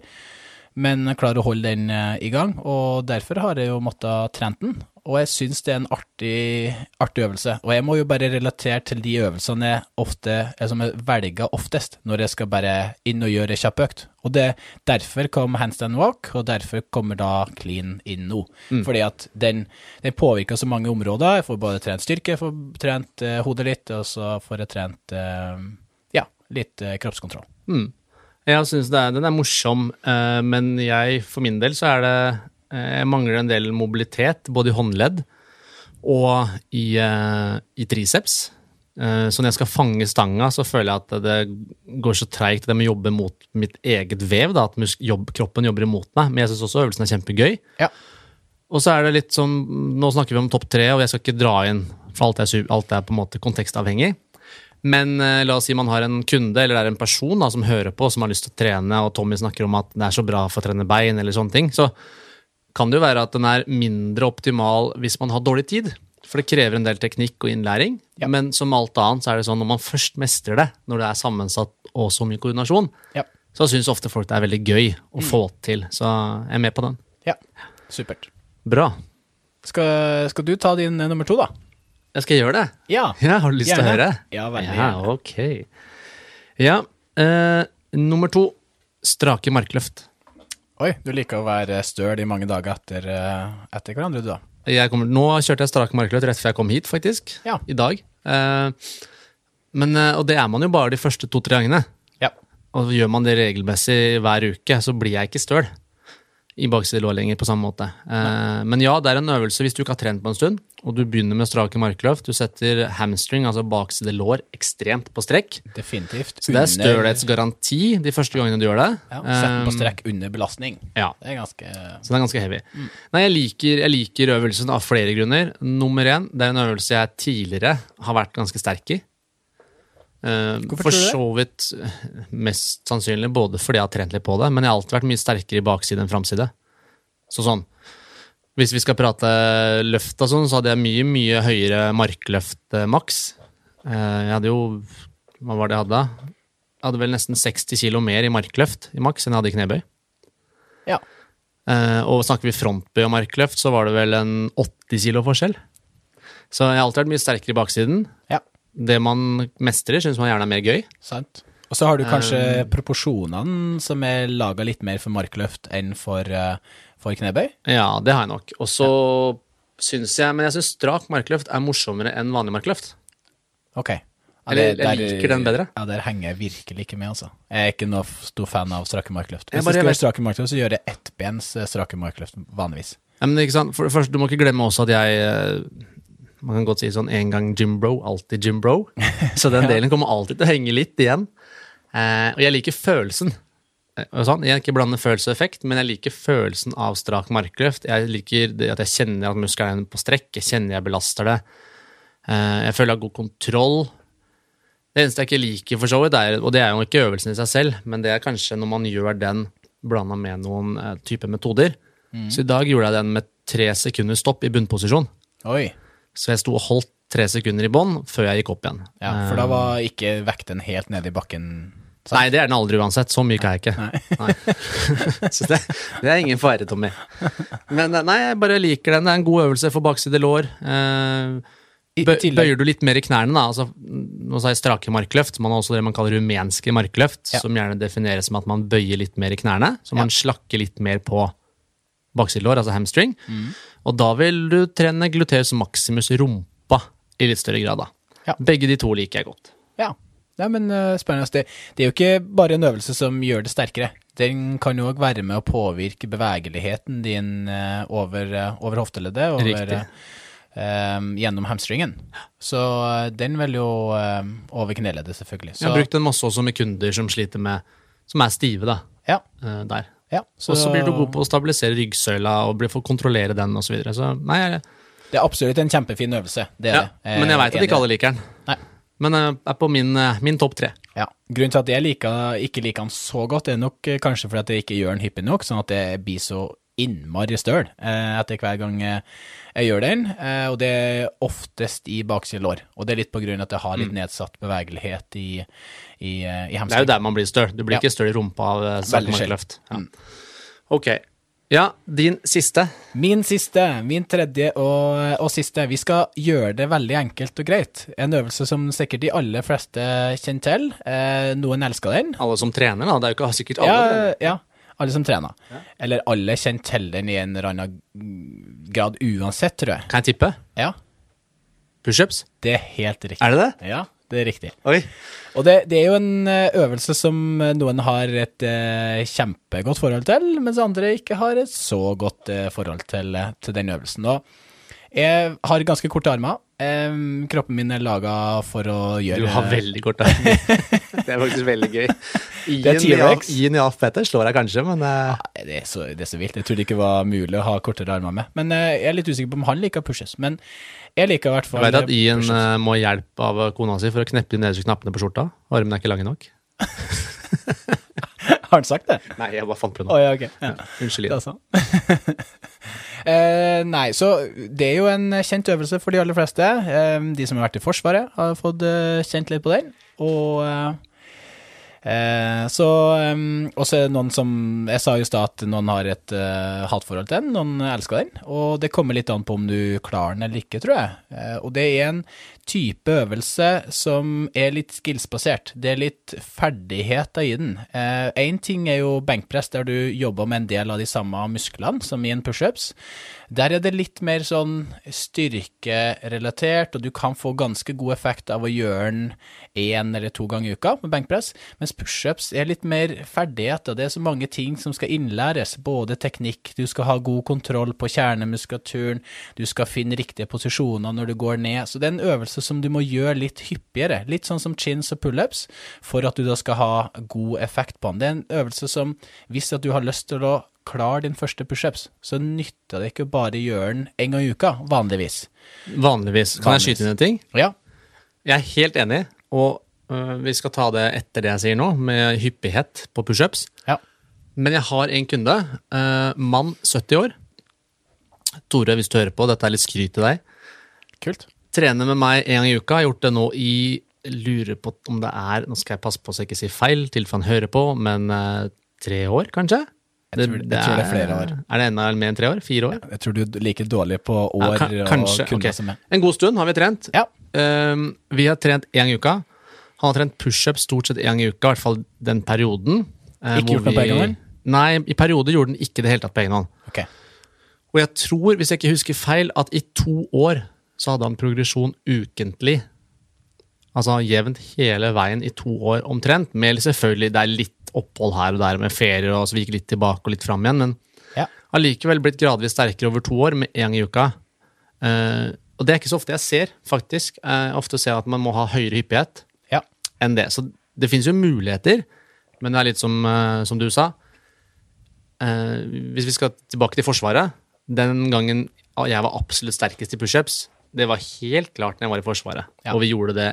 Men klare å holde den i gang, og derfor har jeg jo måttet trent den. Og jeg syns det er en artig, artig øvelse. Og jeg må jo bare relatere til de øvelsene jeg ofte, eh, som jeg velger oftest når jeg skal bare inn og gjøre en kjapp økt. Og det, derfor kom handstand walk, og derfor kommer da clean inn nå. Fordi at den, den påvirker så mange områder. Jeg får både trent styrke, jeg får trent eh, hodet litt, og så får jeg trent eh, ja, litt eh, kroppskontroll. Mm. Jeg syns den er morsom, eh, men jeg, for min del, så er det Jeg mangler en del mobilitet, både i håndledd og i, eh, i triceps. Eh, Så når jeg skal fange stanga, så føler jeg at det går så treigt det med å jobbe mot mitt eget vev, da, at jobb, kroppen jobber imot meg. Men jeg syns også øvelsen er kjempegøy. Ja. Og så er det litt sånn Nå snakker vi om topp tre, og jeg skal ikke dra inn, for alt er, alt er på en måte kontekstavhengig. Men eh, la oss si man har en kunde eller det er en person da, som hører på, som har lyst til å trene, og Tommy snakker om at det er så bra for å trene bein, eller sånne ting. Så kan det jo være at den er mindre optimal hvis man har dårlig tid. For det krever en del teknikk og innlæring. Ja. Men som alt annet så er det sånn når man først mestrer det, når det er sammensatt og så mye koordinasjon, Ja. så syns ofte folk det er veldig gøy å få til. Så jeg er med på den. ja. Supert. Bra. Skal, skal du ta din eh, nummer to, da? Jeg skal gjøre det. Ja. Ja, har du lyst til å høre? Ja, veldig Ja, ok. Ja, eh, nummer to. Strake markløft. Oi, du liker å være støl i mange dager etter, eh, etter hverandre, du, da. Kommer, nå kjørte jeg strak markløp rett før jeg kom hit, faktisk. Ja. I dag. Eh, men, eh, og det er man jo bare de første to-tre gangene. Ja. Og gjør man det regelmessig hver uke, så blir jeg ikke støl i bakside lår lenger på samme måte. Eh, men ja, det er en øvelse hvis du ikke har trent på en stund, og du begynner med strake markløft. Du setter hamstring, altså bakside lår, ekstremt på strekk. Definitivt. Så det er stølhetsgaranti de første gangene du gjør det. Ja, Sett den på Um, strekk under belastning. Ja, Det er ganske så det er ganske heavy. Nei, jeg liker, jeg liker øvelsen av flere grunner. Nummer én, det er en øvelse jeg tidligere har vært ganske sterk i. Eh, for så vidt eh, mest sannsynlig både fordi jeg har trent litt på det, men jeg har alltid vært mye sterkere i bakside enn framside. Så sånn, hvis vi skal prate løft og sånn, så hadde jeg mye, mye høyere markløft eh, maks. Jeg hadde jo Hva var det jeg hadde? Jeg hadde vel nesten 60 kilo mer i markløft i maks enn jeg hadde i knebøy. Ja. Og snakker vi frontbøy og markløft, så var det vel en 80 kilo forskjell. Så jeg har alltid vært mye sterkere i baksiden. Ja. Det man mestrer, syns man gjerne er mer gøy. Sant. Og så har du kanskje Um, proporsjonene som er laga litt mer for markløft enn for, eh, for knebøy. Ja, det har jeg nok. Og så syns jeg Men jeg syns strak markløft er morsommere enn vanlig markløft. Ok. Ja, Eller, jeg der- liker den bedre. Ja, der henger jeg virkelig ikke med, altså. Jeg er ikke noe stor fan av strake markløft. Jeg Hvis bare jeg skal vet- gjøre strake markløft, så gjør jeg ettbens strake markløft vanligvis. Ja, men ikke sant? For det første, Du må ikke glemme også at jeg eh, Man kan godt si sånn en gang Jim Bro, alltid Jim Bro. Så den delen kommer alltid til å henge litt igjen. Eh, og jeg liker følelsen. Eh, sånn. Jeg ikke blander følelse og effekt, men jeg liker følelsen av strak markløft. Jeg liker det at jeg kjenner at muskelen er på strekk, jeg kjenner jeg belaster det. Eh, jeg føler jeg har god kontroll. Det eneste jeg ikke liker, for så vidt, er, og det er jo ikke øvelsen i seg selv, men det er kanskje når man gjør den blanda med noen eh, type metoder. Så i dag gjorde jeg den med tre sekunder stopp i bunnposisjon. Oi. Så jeg sto og holdt tre sekunder i bånn før jeg gikk opp igjen. Ja, for da var ikke vekten helt nede i bakken. sant? Nei, det er den aldri uansett. Så myk er jeg ikke. Nei. så det, det er ingen fare, Tommy. Men nei, jeg bare liker den. Det er en god øvelse for bakside lår. Eh, bø bøyer du litt mer i knærne, da, altså, nå sa jeg strake markløft, man har også det man kaller rumenske markløft, Ja. som gjerne defineres som at man bøyer litt mer i knærne, så man slakker litt mer på baksidelår, altså hamstring. Mm. Og da vil du trene gluteus maximus rumpa i litt større grad. da. Ja. Begge de to liker jeg godt. Ja. ja men uh, spennende. Det, det er jo ikke bare en øvelse som gjør det sterkere. Den kan jo òg være med å påvirke bevegeligheten din uh, over, uh, over hofteleddet, over, gjennom hamstringen. Så den vil jo over kneleddet, selvfølgelig. Jeg har brukt den masse også med kunder som sliter med Som er stive, da. ja, Der. Ja. Og så blir du god på å stabilisere ryggsøyla og blir få kontrollere den osv. Så, videre. så nei, jeg, Det er absolutt en kjempefin øvelse. Det er ja. det. Men jeg veit at ikke alle liker den. Nei. Men det er på min, eh, min topp tre. Ja. Grunnen til at jeg liker, ikke liker den så godt, er nok eh, kanskje fordi at jeg ikke gjør den hyppig nok, sånn at det blir så innmari støl eh, etter hver gang eh, jeg gjør den. Eh, og det er oftest i bakside lår. Og det er litt på grunn av at jeg har litt nedsatt bevegelighet i, i, i i Det er jo der man blir støl. Du blir Ja. ikke støl i rumpa av eh, sakmarkløft. Ja. Ok. Ja, din siste. Min siste, min tredje og, og siste. Vi skal gjøre det veldig enkelt og greit. En øvelse som sikkert de aller fleste kjenner til. Eh, noen elsker den. Alle som trener, da. Det er jo ikke sikkert alle Ja, ja, alle som trener. Eller alle kjenner til den i en eller annen grad uansett, tror jeg. Kan jeg tippe? Ja, Pushups? det er helt riktig. Er det det? Ja, det er riktig. Oi. Og det, det er jo en eh, øvelse som eh, noen har et eh, kjempegodt forhold til, mens andre ikke har et så godt eh, forhold til, eh, til den øvelsen. Og jeg har ganske korte armer. Eh, kroppen min er laga for å gjøre Du har veldig kort arm. det er faktisk veldig gøy. Det. Ian Jaf Petter slår deg kanskje, men uh... ja, Det er, så, det er så vilt. Jeg trodde ikke det var mulig å ha kortere armer med. Men uh, jeg er litt usikker på om han liker pushes. Men jeg liker i hvert jeg fall vet at Ian pushes. eh, må ha hjelp av kona si for å kneppe de nederste knappene på skjorta. Armene er ikke lange nok. Har han sagt det? Nei, jeg bare fant på Å noe. ja, ok. Ja. Unnskyld, Det Ian. eh, nei, så det er jo en kjent øvelse for de aller fleste. Eh, de som har vært i Forsvaret, har fått eh, kjent litt på den. Og eh, eh, så eh, Og så er det noen som Jeg sa jo i stad at noen har et hatforhold til den, noen elsker den. Og det kommer litt an på om du klarer den eller ikke, tror jeg. Og det er en type øvelse som er litt skillsbasert. Det er litt ferdigheter i den. Én ting er jo benkpress, der du jobber med en del av de samme musklene som i en pushups. Der er det litt mer sånn styrkerelatert, og du kan få ganske god effekt av å gjøre den én eller to ganger i uka med benkpress, mens pushups er litt mer ferdigheter. Det er så mange ting som skal innlæres, både teknikk, du skal ha god kontroll på kjernemuskulaturen, du skal finne riktige posisjoner når du går ned. Så det er en øvelse som du må gjøre litt hyppigere, litt sånn som chins og pullups, for at du da skal ha god effekt på den. Det er en øvelse som, hvis at du har lyst til å klare din første pushups, så nytter det ikke å bare gjøre den en gang i uka, vanligvis. Vanligvis. Kan jeg skyte inn en ting? Ja, Jeg er helt enig, og øh, vi skal ta det etter det jeg sier nå, med hyppighet på pushups. ja. Men jeg har en kunde, øh, mann 70 år. Tore, hvis du hører på, dette er litt skryt til deg. Kult. Trener med meg en gang i uka. Jeg Har gjort det nå i Lurer på om det er Nå skal jeg passe på så jeg ikke sier feil, til han hører på, men øh, tre år, kanskje? Jeg tror- jeg tror det er flere år. Er det enda mer enn tre år? Fire år? Jeg tror du er like dårlig på Ja, år ka- kanskje. og kunder okay. som er. En god stund har vi trent. Ja. Um, vi har trent én gang i uka. Han har trent pushup stort sett én gang i uka, i hvert fall den perioden. eh, Ikke gjort noe på egen hånd? Nei, i perioder gjorde den ikke det hele tatt på egen hånd. Ok. Og jeg tror, hvis jeg ikke husker feil, at i to år så hadde han progresjon ukentlig. Altså jevnt hele veien i to år omtrent. Med selvfølgelig, det er litt opphold her og der med ferier, og så vi gikk litt tilbake og litt fram igjen. men Ja. likevel blitt gradvis sterkere over to år med én gang i uka. Eh, og det er ikke så ofte jeg ser, faktisk. Eh, ofte ser jeg at man må ha høyere hyppighet Ja. enn det. Så det finnes jo muligheter, men det er litt som, eh, som du sa. Eh, hvis vi skal tilbake til Forsvaret Den gangen jeg var absolutt sterkest i pushups, det var helt klart når jeg var i Forsvaret. Ja. Og vi gjorde det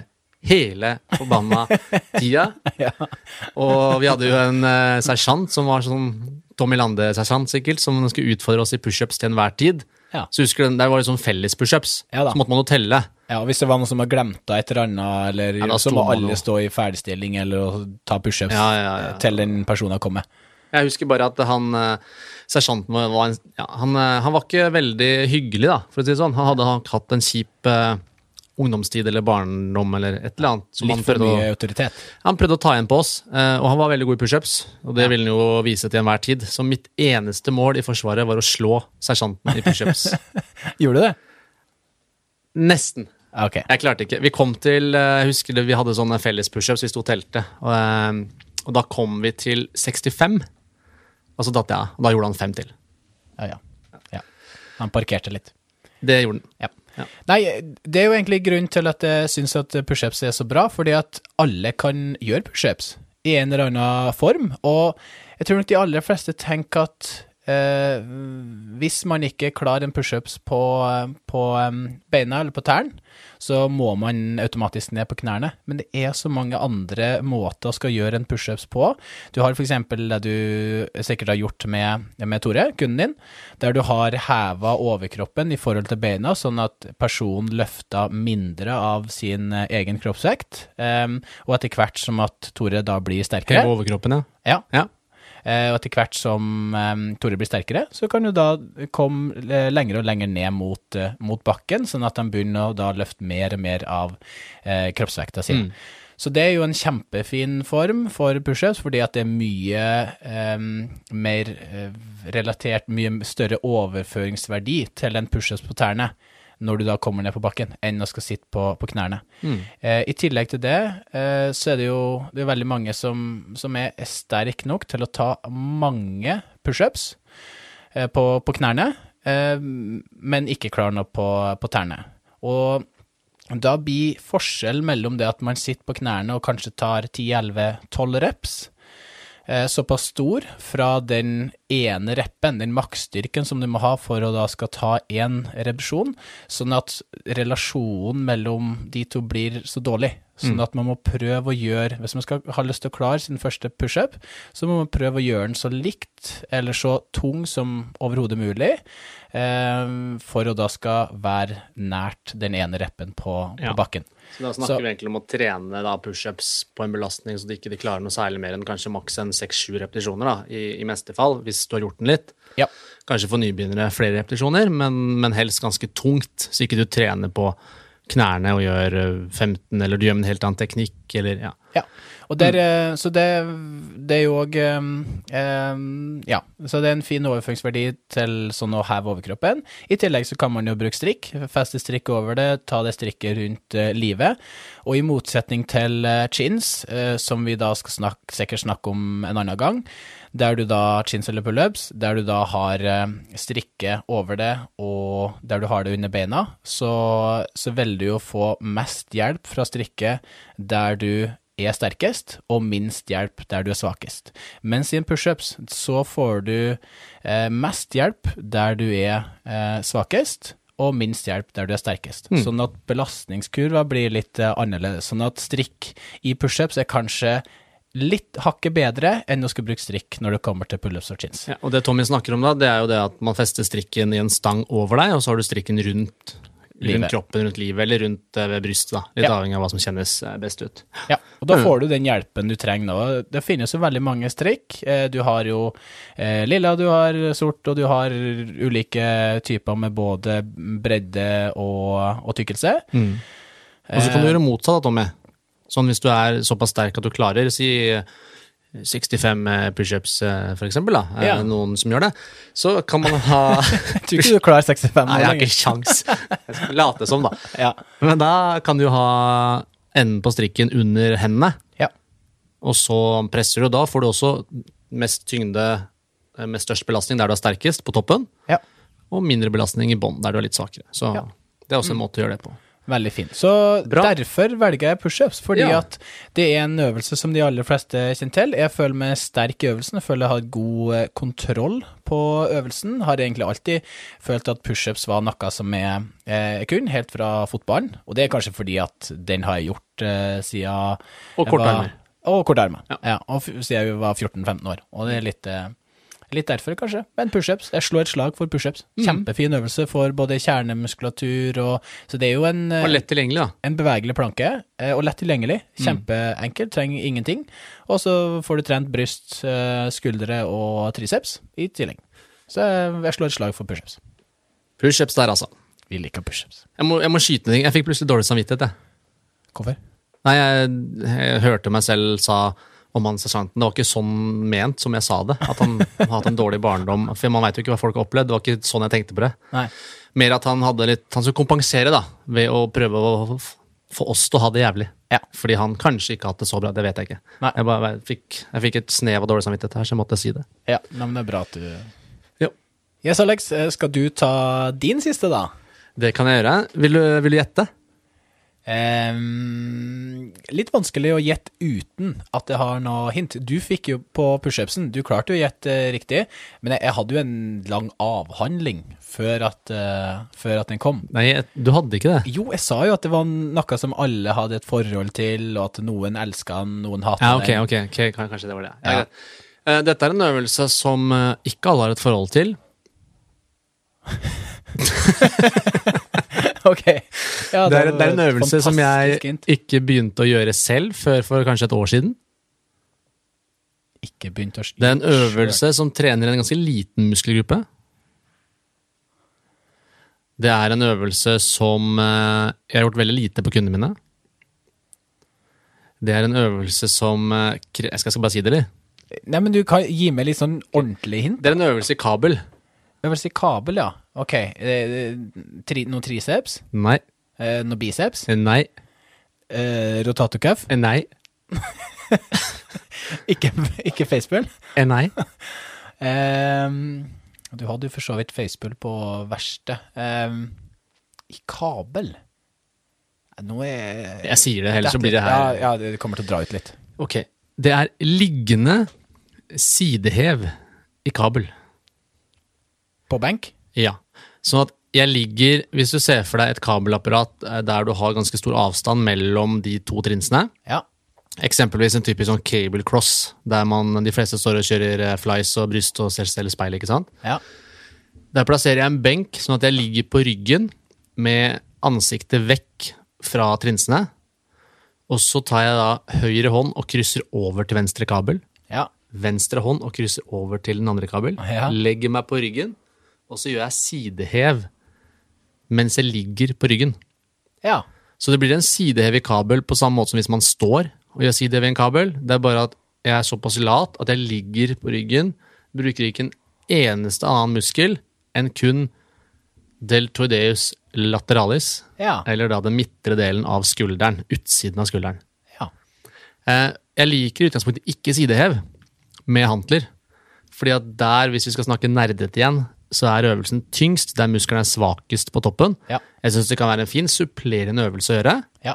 hele forbanna tida. Ja. Og vi hadde jo en uh, sersjant som var sånn Tommy Lande-sersjant, sikkert, som skulle utfordre oss i pushups til enhver tid. Ja. Så husker du, Der var det sånn felles pushups. Ja da. så måtte man jo telle. Ja, Hvis det var noen som hadde glemt et eller annet, eller Ja, så må alle stå i ferdigstilling eller ta pushups Ja, ja, til den personen har kommet. Jeg husker bare at han eh, sersjanten var var en, ja, han, eh, han var ikke veldig hyggelig, da, for å si det sånn. Han hadde hatt en kjip eh, ungdomstid eller barndom eller et eller annet. som Litt for mye autoritet. Han prøvde å ta igjen på oss, eh, og han var veldig god i pushups. Og det Ja. ville han jo vise til enhver tid. Så mitt eneste mål i Forsvaret var å slå sersjanten i pushups. Gjorde du det? Nesten. Okay. Jeg klarte ikke. Vi kom til eh, Jeg husker det, vi hadde sånne felles pushups, vi sto og telte. Og, eh, og da kom vi til 65. Og så datt jeg av. Og da gjorde han fem til. Ja, ja. ja. Han parkerte litt. Det gjorde han. Ja. Ja. Nei, det er jo egentlig grunnen til at jeg syns at pushups er så bra, fordi at alle kan gjøre pushups i en eller annen form. Og jeg tror nok de aller fleste tenker at eh, hvis man ikke klarer en pushups på, på beina eller på tærne, så må man automatisk ned på knærne. Men det er så mange andre måter å skal gjøre en pushups på. Du har f.eks. det du sikkert har gjort med, med Tore, kunden din, der du har heva overkroppen i forhold til beina, sånn at personen løfter mindre av sin egen kroppsvekt, em, og etter hvert som at Tore da blir sterkere Heve overkroppen, ja. ja, Ja. Eh, og etter hvert som eh, Tore blir sterkere, så kan du da komme eh, lenger og lenger ned mot, mot bakken, sånn at han begynner å løfte mer og mer av kroppsvekta si. Mm. Så det er jo en kjempefin form for pushups, fordi at det er mye eh, mer relatert, mye større overføringsverdi til en pushups på tærne når du da kommer ned på bakken, enn å skal sitte på, på knærne. Mm. Eh, I tillegg til det, eh, så er det jo det er veldig mange som, som er sterke nok til å ta mange pushups eh, på, på knærne, eh, men ikke klarer noe på, på tærne. Og da blir forskjell mellom det at man sitter på knærne og kanskje tar 10-11-12 reps, såpass stor fra den ene reppen, den maksstyrken som du må ha for å da skal ta én repetisjon, sånn at relasjonen mellom de to blir så dårlig. Sånn at man må prøve å gjøre Hvis man skal ha lyst til å klare sin første pushup, så må man prøve å gjøre den så likt eller så tung som overhodet mulig, eh, for å da skal være nært den ene reppen på, på Ja. bakken. Så da snakker Så- vi egentlig om å trene da pushups på en belastning så de ikke klarer noe særlig mer enn kanskje maks en seks-sju repetisjoner, da, i, i meste fall, hvis du har gjort den litt. Ja. Kanskje for nybegynnere flere repetisjoner, men, men helst ganske tungt, så ikke du trener på knærne og gjør 15, eller du gjør en helt annen teknikk, eller ja. Ja. Og der, mm. Så det, det er jo òg Ja. Så det er en fin overføringsverdi til sånn å heve overkroppen. I tillegg så kan man jo bruke strikk. Feste strikk over det, ta det strikket rundt eh, livet. Og i motsetning til eh, chins, eh, som vi da skal snakke, sikkert snakke om en annen gang, der du da chins eller pullups, der du da har eh, strikke over det, og der du har det under beina, så, så velger du å få mest hjelp fra strikke der du er sterkest, og minst hjelp der du er svakest. Mens i en pushups så får du eh, mest hjelp der du er eh, svakest, og minst hjelp der du er sterkest. Sånn at belastningskurva blir litt eh, annerledes. Sånn at strikk i pushups er kanskje litt hakket bedre enn å skulle bruke strikk når det kommer til pullups og chins. ja. Og det Tommy snakker om da, det er jo det at man fester strikken i en stang over deg, og så har du strikken rundt. Rundt kroppen, rundt livet, eller rundt eh, ved brystet, da. Litt Ja. avhengig av hva som kjennes eh, best ut. Ja, og da får du den hjelpen du trenger nå. Det finnes jo veldig mange strikk. Eh, Du har jo lilla, du har sort, og du har ulike typer med både bredde og, og tykkelse. Og så kan du gjøre motsatt, da, Tommy. Sånn hvis du er såpass sterk at du klarer, si 65 pushups, eh, for eksempel, da. Er Ja. noen som gjør det? Så kan man ha Jeg tror ikke du klarer 65 Nei, jeg har ikke kjangs. Jeg skal late som, da. Ja. Men da kan du ha enden på strikken under hendene, Ja. og så presser du. Da får du også mest tyngde, eh, med størst belastning der du er sterkest, på toppen, ja. og mindre belastning i bånn, der du er litt svakere. Så det er også en måte å gjøre det på. Veldig fint. Så Bra. derfor velger jeg pushups, fordi Ja. at det er en øvelse som de aller fleste kjenner til. Jeg føler meg sterk i øvelsen, jeg føler jeg har god eh, kontroll på øvelsen. Har egentlig alltid følt at pushups var noe som jeg eh, kunne, helt fra fotballen. Og det er kanskje fordi at den har jeg gjort eh, siden Og jeg kortarmer. Og kortarmer. Ja. Ja. og siden jeg var 14-15 år. Og det er litt eh, Litt derfor, kanskje. Men pushups. Jeg slår et slag for pushups. Mm. Kjempefin øvelse for både kjernemuskulatur og Så det er jo en Og lett tilgjengelig, da. en bevegelig planke, eh, og lett tilgjengelig. Kjempeenkel, trenger ingenting. Og så får du trent bryst, eh, skuldre og triceps i tillegg. Så eh, jeg slår et slag for pushups. Pushups der, altså. Vi liker pushups. Jeg må, jeg må skyte ned ting. Jeg fikk plutselig dårlig samvittighet, jeg. Hvorfor? Nei, jeg, jeg hørte meg selv sa om han sersjanten. Det var ikke sånn ment som jeg sa det. At han har hatt en dårlig barndom. For man veit jo ikke hva folk har opplevd. Det var ikke sånn jeg tenkte på det. Nei. Mer at han hadde litt Han skulle kompensere, da, ved å prøve å få oss til å ha det jævlig. Ja. Fordi han kanskje ikke har hatt det så bra, det vet jeg ikke. Nei. Jeg, bare, jeg, fikk, jeg fikk et snev av dårlig samvittighet her, så jeg måtte si det. Ja, men det er bra at du Jo. Yes, Alex, eh, skal du ta din siste, da? Det kan jeg gjøre. Vil du, vil du gjette? Ehm, litt vanskelig å gjette uten at jeg har noe hint. Du fikk jo på pushupsen, du klarte jo å gjette eh, riktig, men jeg, jeg hadde jo en lang avhandling før at, uh, før at den kom. Nei, jeg- du hadde ikke det. Jo, jeg sa jo at det var noe som alle hadde et forhold til, og at noen elska den, noen hata Ja, ok, den. ok, ok, kanskje det var det. Ja, Uh. Dette er en øvelse som ikke alle har et forhold til. Ok. Ja, Det er, det er en øvelse som jeg ikke begynte å gjøre selv før for kanskje et år siden. Ikke begynt å Det er en øvelse som trener en ganske liten muskelgruppe. Det er en øvelse som eh, jeg har gjort veldig lite på kundene mine. Det er en øvelse som eh, Jeg skal, skal bare si det, eller? Nei, men du kan gi meg litt sånn ordentlig hint. Det er en øvelse i kabel. Øvelse i kabel, ja. Ok. Eh, tri, noen triceps? Nei. Eh, noen biceps? Nei. Eh, rotatorcuff? Nei. Ikke, ikke facepull? Nei. Ehm, du hadde jo for så vidt facepull på verste. Ehm, I kabel? Eh, Nå er Jeg sier det, heller, så blir det her Ja, ja, det kommer til å dra ut litt. Ok. Det er liggende sidehev i kabel. På benk? Ja. Sånn at jeg ligger Hvis du ser for deg et kabelapparat eh, der du har ganske stor avstand mellom de to trinsene, Ja. eksempelvis en typisk sånn cable cross, der man, de fleste står og kjører eh, flies og bryst og selv speil, ikke sant? Ja. Der plasserer jeg en benk, sånn at jeg ligger på ryggen med ansiktet vekk fra trinsene. Og så tar jeg da høyre hånd og krysser over til venstre kabel. Ja. Venstre hånd og krysser over til den andre kabel. Ja. Legger meg på ryggen, og så gjør jeg sidehev mens jeg ligger på ryggen. Ja. Så det blir en sidehev i kabel på samme måte som hvis man står og gjør sidehev i en kabel. Det er bare at jeg er såpass lat at jeg ligger på ryggen, bruker ikke en eneste annen muskel enn kun deltoideus lateralis, Ja. eller da den midtre delen av skulderen, utsiden av skulderen. ja. Eh, Jeg liker i utgangspunktet ikke sidehev med hantler. Fordi at der, hvis vi skal snakke nerdete igjen, så er øvelsen tyngst der muskelen er svakest på toppen. Ja. Jeg syns det kan være en fin supplerende øvelse å gjøre. Ja.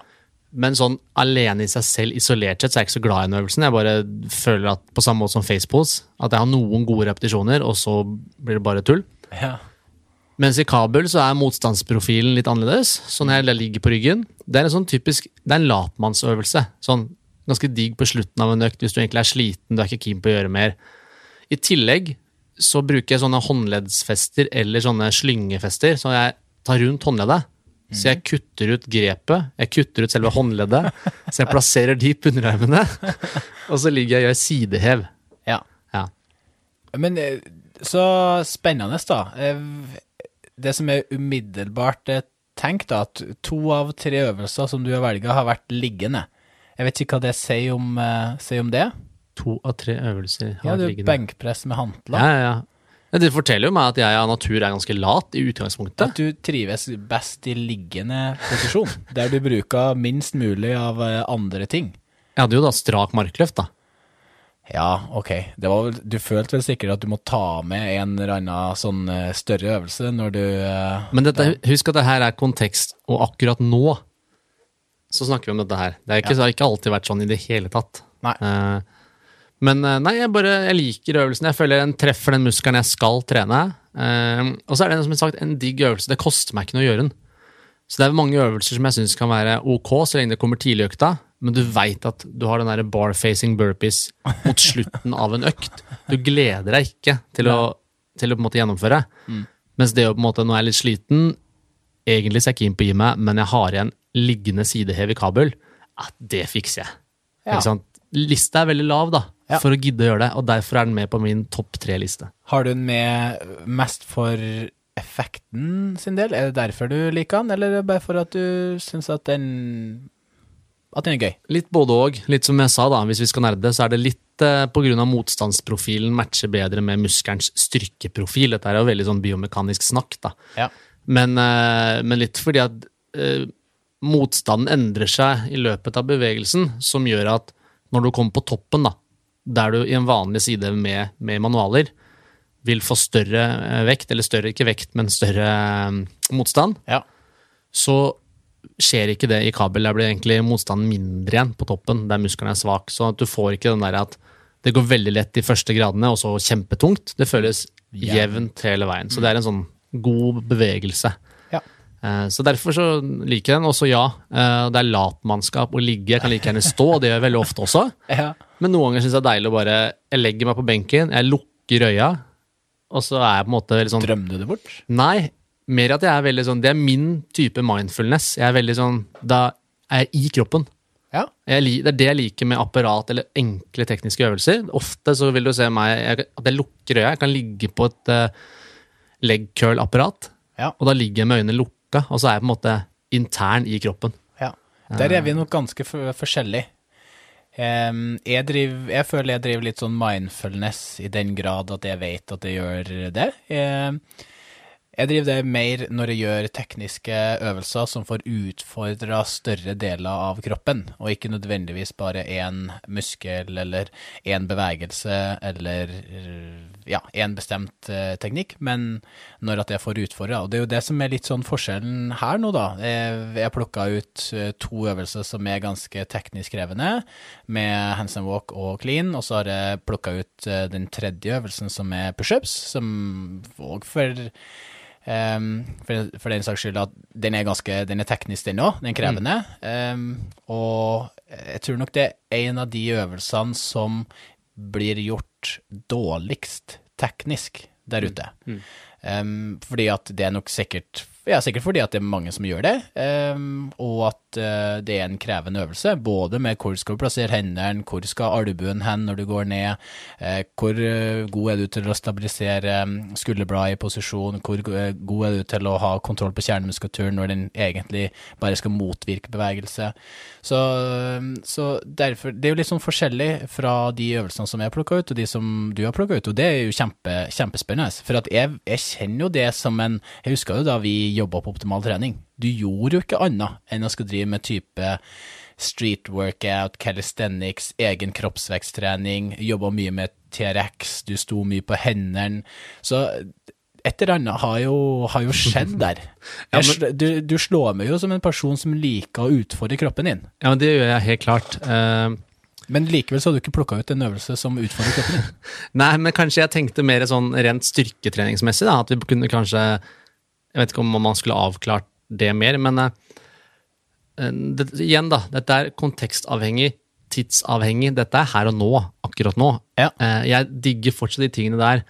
Men sånn alene i seg selv, isolert sett, så er jeg ikke så glad i den øvelsen. Jeg bare føler at på samme måte som facepose, at jeg har noen gode repetisjoner, og så blir det bare tull. ja. Mens i kabel så er motstandsprofilen litt annerledes. Sånn her jeg ligger på ryggen Det er en sånn typisk Det er en latmannsøvelse. Sånn ganske digg på slutten av en økt hvis du egentlig er sliten, du er ikke keen på å gjøre mer. I tillegg så bruker jeg sånne håndleddsfester eller sånne slyngefester, så jeg tar rundt håndleddet. Så jeg kutter ut grepet, jeg kutter ut selve håndleddet, så jeg plasserer de på underarmene, og så ligger jeg og gjør sidehev. ja. Ja. Men eh, så spennende, da. Eh, Det som er umiddelbart eh, tenkt, da, at to av tre øvelser som du har velget, har vært liggende. Jeg vet ikke hva det sier om, sier om det. To av tre øvelser Ja, det er jo benkpress med hantla. Ja, ja, ja. Ja, Det forteller jo meg at jeg av natur er ganske lat i utgangspunktet. At du trives best i liggende posisjon, der du bruker minst mulig av eh, andre ting. Jeg hadde jo da strak markløft, da. Ja, ok. Det var vel, du følte vel sikkert at du må ta med en eller annen sånn eh, større øvelse når du eh, Men dette, husk at det her er kontekst, og akkurat nå så snakker vi om dette her. Det, er ikke, det har ikke alltid vært sånn i det hele tatt. Nei. Eh, men eh, nei, jeg bare jeg liker øvelsen. Jeg føler den treffer den muskelen jeg skal trene. Eh, og så er det som sagt en digg øvelse. Det koster meg ikke noe å gjøre den. Så det er mange øvelser som jeg syns kan være ok så lenge det kommer tidlig i økta, men du veit at du har den der bar-facing burpees mot slutten av en økt. Du gleder deg ikke til å, til å på en måte gjennomføre. Mens det å på en måte, nå er jeg litt sliten, egentlig så er jeg keen på å gi meg, men jeg har igjen liggende sidehev i kabel, at det fikser jeg. Ja. Lista er veldig lav da, Ja. for å gidde å gjøre det, og derfor er den med på min topp tre-liste. Har du den med mest for effekten sin del? Er det derfor du liker den, eller er det bare for at du syns at den At den er gøy? Litt både og. Litt som jeg sa, da, hvis vi skal nerde, så er det litt eh, av motstandsprofilen matcher bedre med muskelens styrkeprofil. Dette er jo veldig sånn biomekanisk snakk, da. Ja. Men, eh, men litt fordi at eh, motstanden endrer seg i løpet av bevegelsen, som gjør at når du kommer på toppen, da, der du i en vanlig side med, med manualer vil få større eh, vekt, eller større, ikke vekt, men større eh, motstand, Ja. så skjer ikke det i kabel. Der blir egentlig motstanden mindre igjen på toppen, der muskelen er svak. Så at du får ikke den der at det går veldig lett de første gradene, og så kjempetungt. Det føles Jevnt. jevnt hele veien. Så det er en sånn god bevegelse. Eh, Så derfor så liker jeg den. Også ja, eh, det er latmannskap å ligge. Jeg kan like gjerne stå, det gjør jeg veldig ofte også. Ja. Men noen ganger syns jeg det er deilig å bare Jeg legger meg på benken, jeg lukker øya, og så er jeg på en måte veldig sånn Drømmer du det bort? Nei, mer at jeg er veldig sånn Det er min type mindfulness. Jeg er veldig sånn Da er jeg i kroppen. Ja. Jeg, det er det jeg liker med apparat eller enkle tekniske øvelser. Ofte så vil du se meg jeg, at jeg lukker øya. Jeg kan ligge på et uh, leg curl-apparat, Ja. og da ligger jeg med øynene lukka, og så er jeg på en måte intern i kroppen. Ja. Der er vi nok ganske forskjellig. Jeg, driver, jeg føler jeg driver litt sånn mindfulness i den grad at jeg vet at jeg gjør det. Jeg, jeg driver det mer når jeg gjør tekniske øvelser som får utfordra større deler av kroppen, og ikke nødvendigvis bare én muskel eller én bevegelse eller ja, én bestemt eh, teknikk, men når at jeg får utfordra. Og det er jo det som er litt sånn forskjellen her nå, da. Jeg, plukka ut eh, to øvelser som er ganske teknisk krevende, med hands and walk og clean, og så har jeg plukka ut eh, den tredje øvelsen som er pushups, som òg for Um, for, for den saks skyld at den er ganske Den er teknisk, den òg. Den er krevende. Um, og jeg tror nok det er en av de øvelsene som blir gjort dårligst teknisk der ute. Um, fordi at det er nok sikkert Ja, sikkert fordi at det er mange som gjør det, um, og at uh, det er en krevende øvelse. Både med hvor skal du plassere hendene, hvor skal albuen hen når du går ned, eh, hvor eh, god er du til å stabilisere um, skulderbladet i posisjon, hvor eh, god er du til å ha kontroll på kjernemuskulaturen når den egentlig bare skal motvirke bevegelse. Så, um, så derfor Det er jo litt sånn forskjellig fra de øvelsene som jeg har plukka ut, og de som du har plukka ut, og det er jo kjempe, kjempespennende. For at jeg, jeg kjenner jo det som en Jeg husker jo da vi jobba på optimal trening. Du gjorde jo ikke annet enn å skulle drive med type street workout, calisthenics, egen kroppsveksttrening, jobba mye med TRX, du sto mye på hendene. Så et eller annet har jo, har jo skjedd der. Ja, Jeg du, du slår meg jo som en person som liker å utfordre kroppen din. Ja, men det gjør jeg helt klart. Uh... Men likevel så har du ikke plukka ut en øvelse som utfordrer kroppen din. Nei, men kanskje jeg tenkte mer sånn rent styrketreningsmessig, da. At vi kunne kanskje Jeg vet ikke om man skulle avklart det mer, men eh, det, igjen, da. Dette er kontekstavhengig, tidsavhengig. Dette er her og nå, akkurat nå. Ja. Eh, jeg digger fortsatt de tingene der.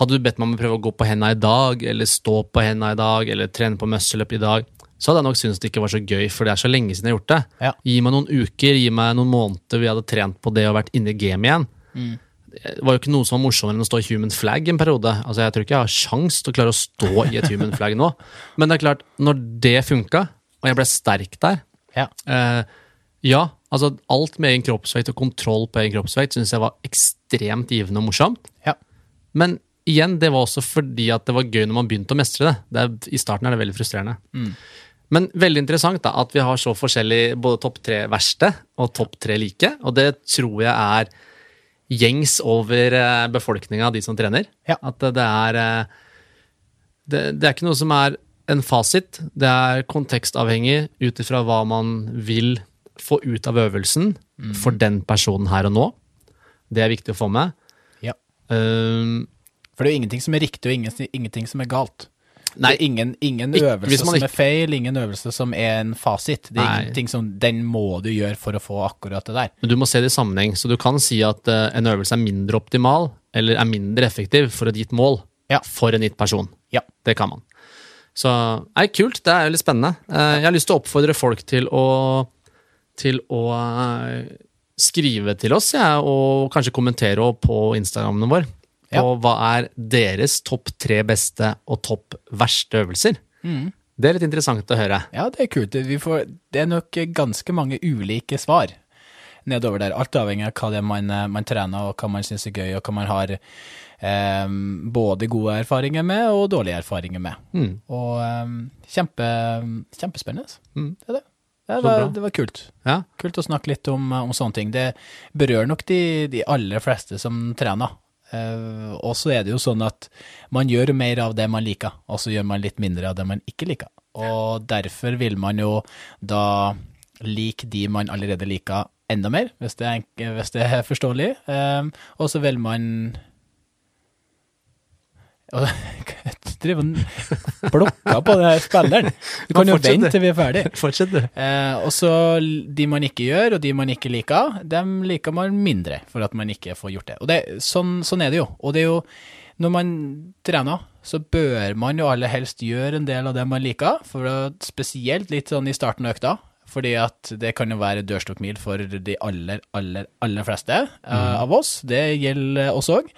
Hadde du bedt meg om å prøve å gå på henda i dag, eller stå på henda i dag, eller trene på muscle i dag, så hadde jeg nok syntes det ikke var så gøy, for det er så lenge siden jeg har gjort det. Ja. Gi meg noen uker, gi meg noen måneder hvor jeg hadde trent på det og vært inne i gamet igjen. Det var jo ikke noe som var morsommere enn å stå i human flag en periode. Altså, Jeg tror ikke jeg har sjans til å klare å stå i et human flag nå. Men det er klart, når det funka, og jeg ble sterk der Ja. eh, Ja, altså alt med egen kroppsvekt og kontroll på egen kroppsvekt syns jeg var ekstremt givende og morsomt. Ja. Men igjen, det var også fordi at det var gøy når man begynte å mestre det. det er, I starten er det veldig frustrerende. Men veldig interessant da, at vi har så forskjellig både topp tre verste og topp tre like. Og det tror jeg er gjengs over eh, befolkninga, de som trener. Ja. At det er eh, det, det er ikke noe som er en fasit. Det er kontekstavhengig ut ifra hva man vil få ut av øvelsen for den personen her og nå. Det er viktig å få med. ja. Um, For det er jo ingenting som er riktig, og ingenting som er galt. Nei. ingen, ingen øvelse som ikke- er feil, ingen øvelse som er en fasit. Det er Nei. ingenting som Den må du gjøre for å få akkurat det der. Men du må se det i sammenheng, så du kan si at uh, en øvelse er mindre optimal, eller er mindre effektiv for et gitt mål, Ja. for en gitt person. Ja. Det kan man. Så nei, kult, det er jo litt spennende. Uh, Jeg har lyst til å oppfordre folk til å, til å uh, skrive til oss, ja, og kanskje kommentere på Instagrammen vår. På Ja. hva er deres topp tre beste og topp verste øvelser. Mm. Det er litt interessant å høre. Ja, det er kult. Får, det er nok ganske mange ulike svar nedover der. Alt avhengig av hva det er man, eh, man trener, og hva man syns er gøy, og hva man har eh, både gode erfaringer med og dårlige erfaringer med. Mm. Og eh, kjempe, kjempespennende. Mm. Det det. Det var, det var kult. Ja. Kult å snakke litt om, om sånne ting. Det berører nok de, de aller fleste som trener. Eh, og så er det jo sånn at man gjør mer av det man liker, og så gjør man litt mindre av det man ikke liker. Og derfor vil man jo da like de man allerede liker enda mer, hvis det er, hvis det er forståelig. Eh, og så vil man og Jeg og blokker på her spilleren. Du kan jo vente til vi er ferdig. Fortsett, du. Eh, og så de man ikke gjør, og de man ikke liker, dem liker man mindre for at man ikke får gjort det. Og det, sånn, sånn er det jo. Og det er jo, når man trener, så bør man jo aller helst gjøre en del av det man liker, for spesielt litt sånn i starten av økta. Fordi at det kan jo være dørstokkmil for de aller, aller, aller fleste mm. av oss. Det gjelder oss òg.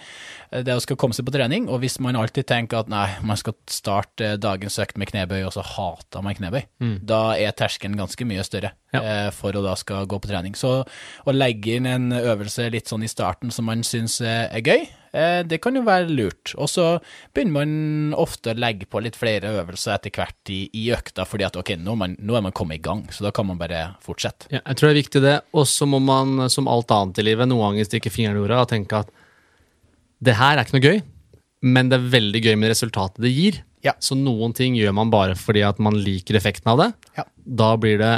Det å skal komme seg på trening. Og hvis man alltid tenker at nei, man skal starte dagens økt med knebøy, og så hater man knebøy, da er terskelen ganske mye større Ja. eh, for å da skal gå på trening. Så å legge inn en øvelse litt sånn i starten som man syns er gøy, eh, det kan jo være lurt. Og så begynner man ofte å legge på litt flere øvelser etter hvert i, i økta, fordi at ok, nå man, nå er man kommet i gang, så da kan man bare fortsette. Ja, jeg tror det er viktig det. Og så må man, som alt annet i livet, noen ganger stikke fingeren i jorda og tenke at det her er ikke noe gøy, men det er veldig gøy med resultatet det gir. Ja. Så noen ting gjør man bare fordi at man liker effekten av det. Ja. Da blir det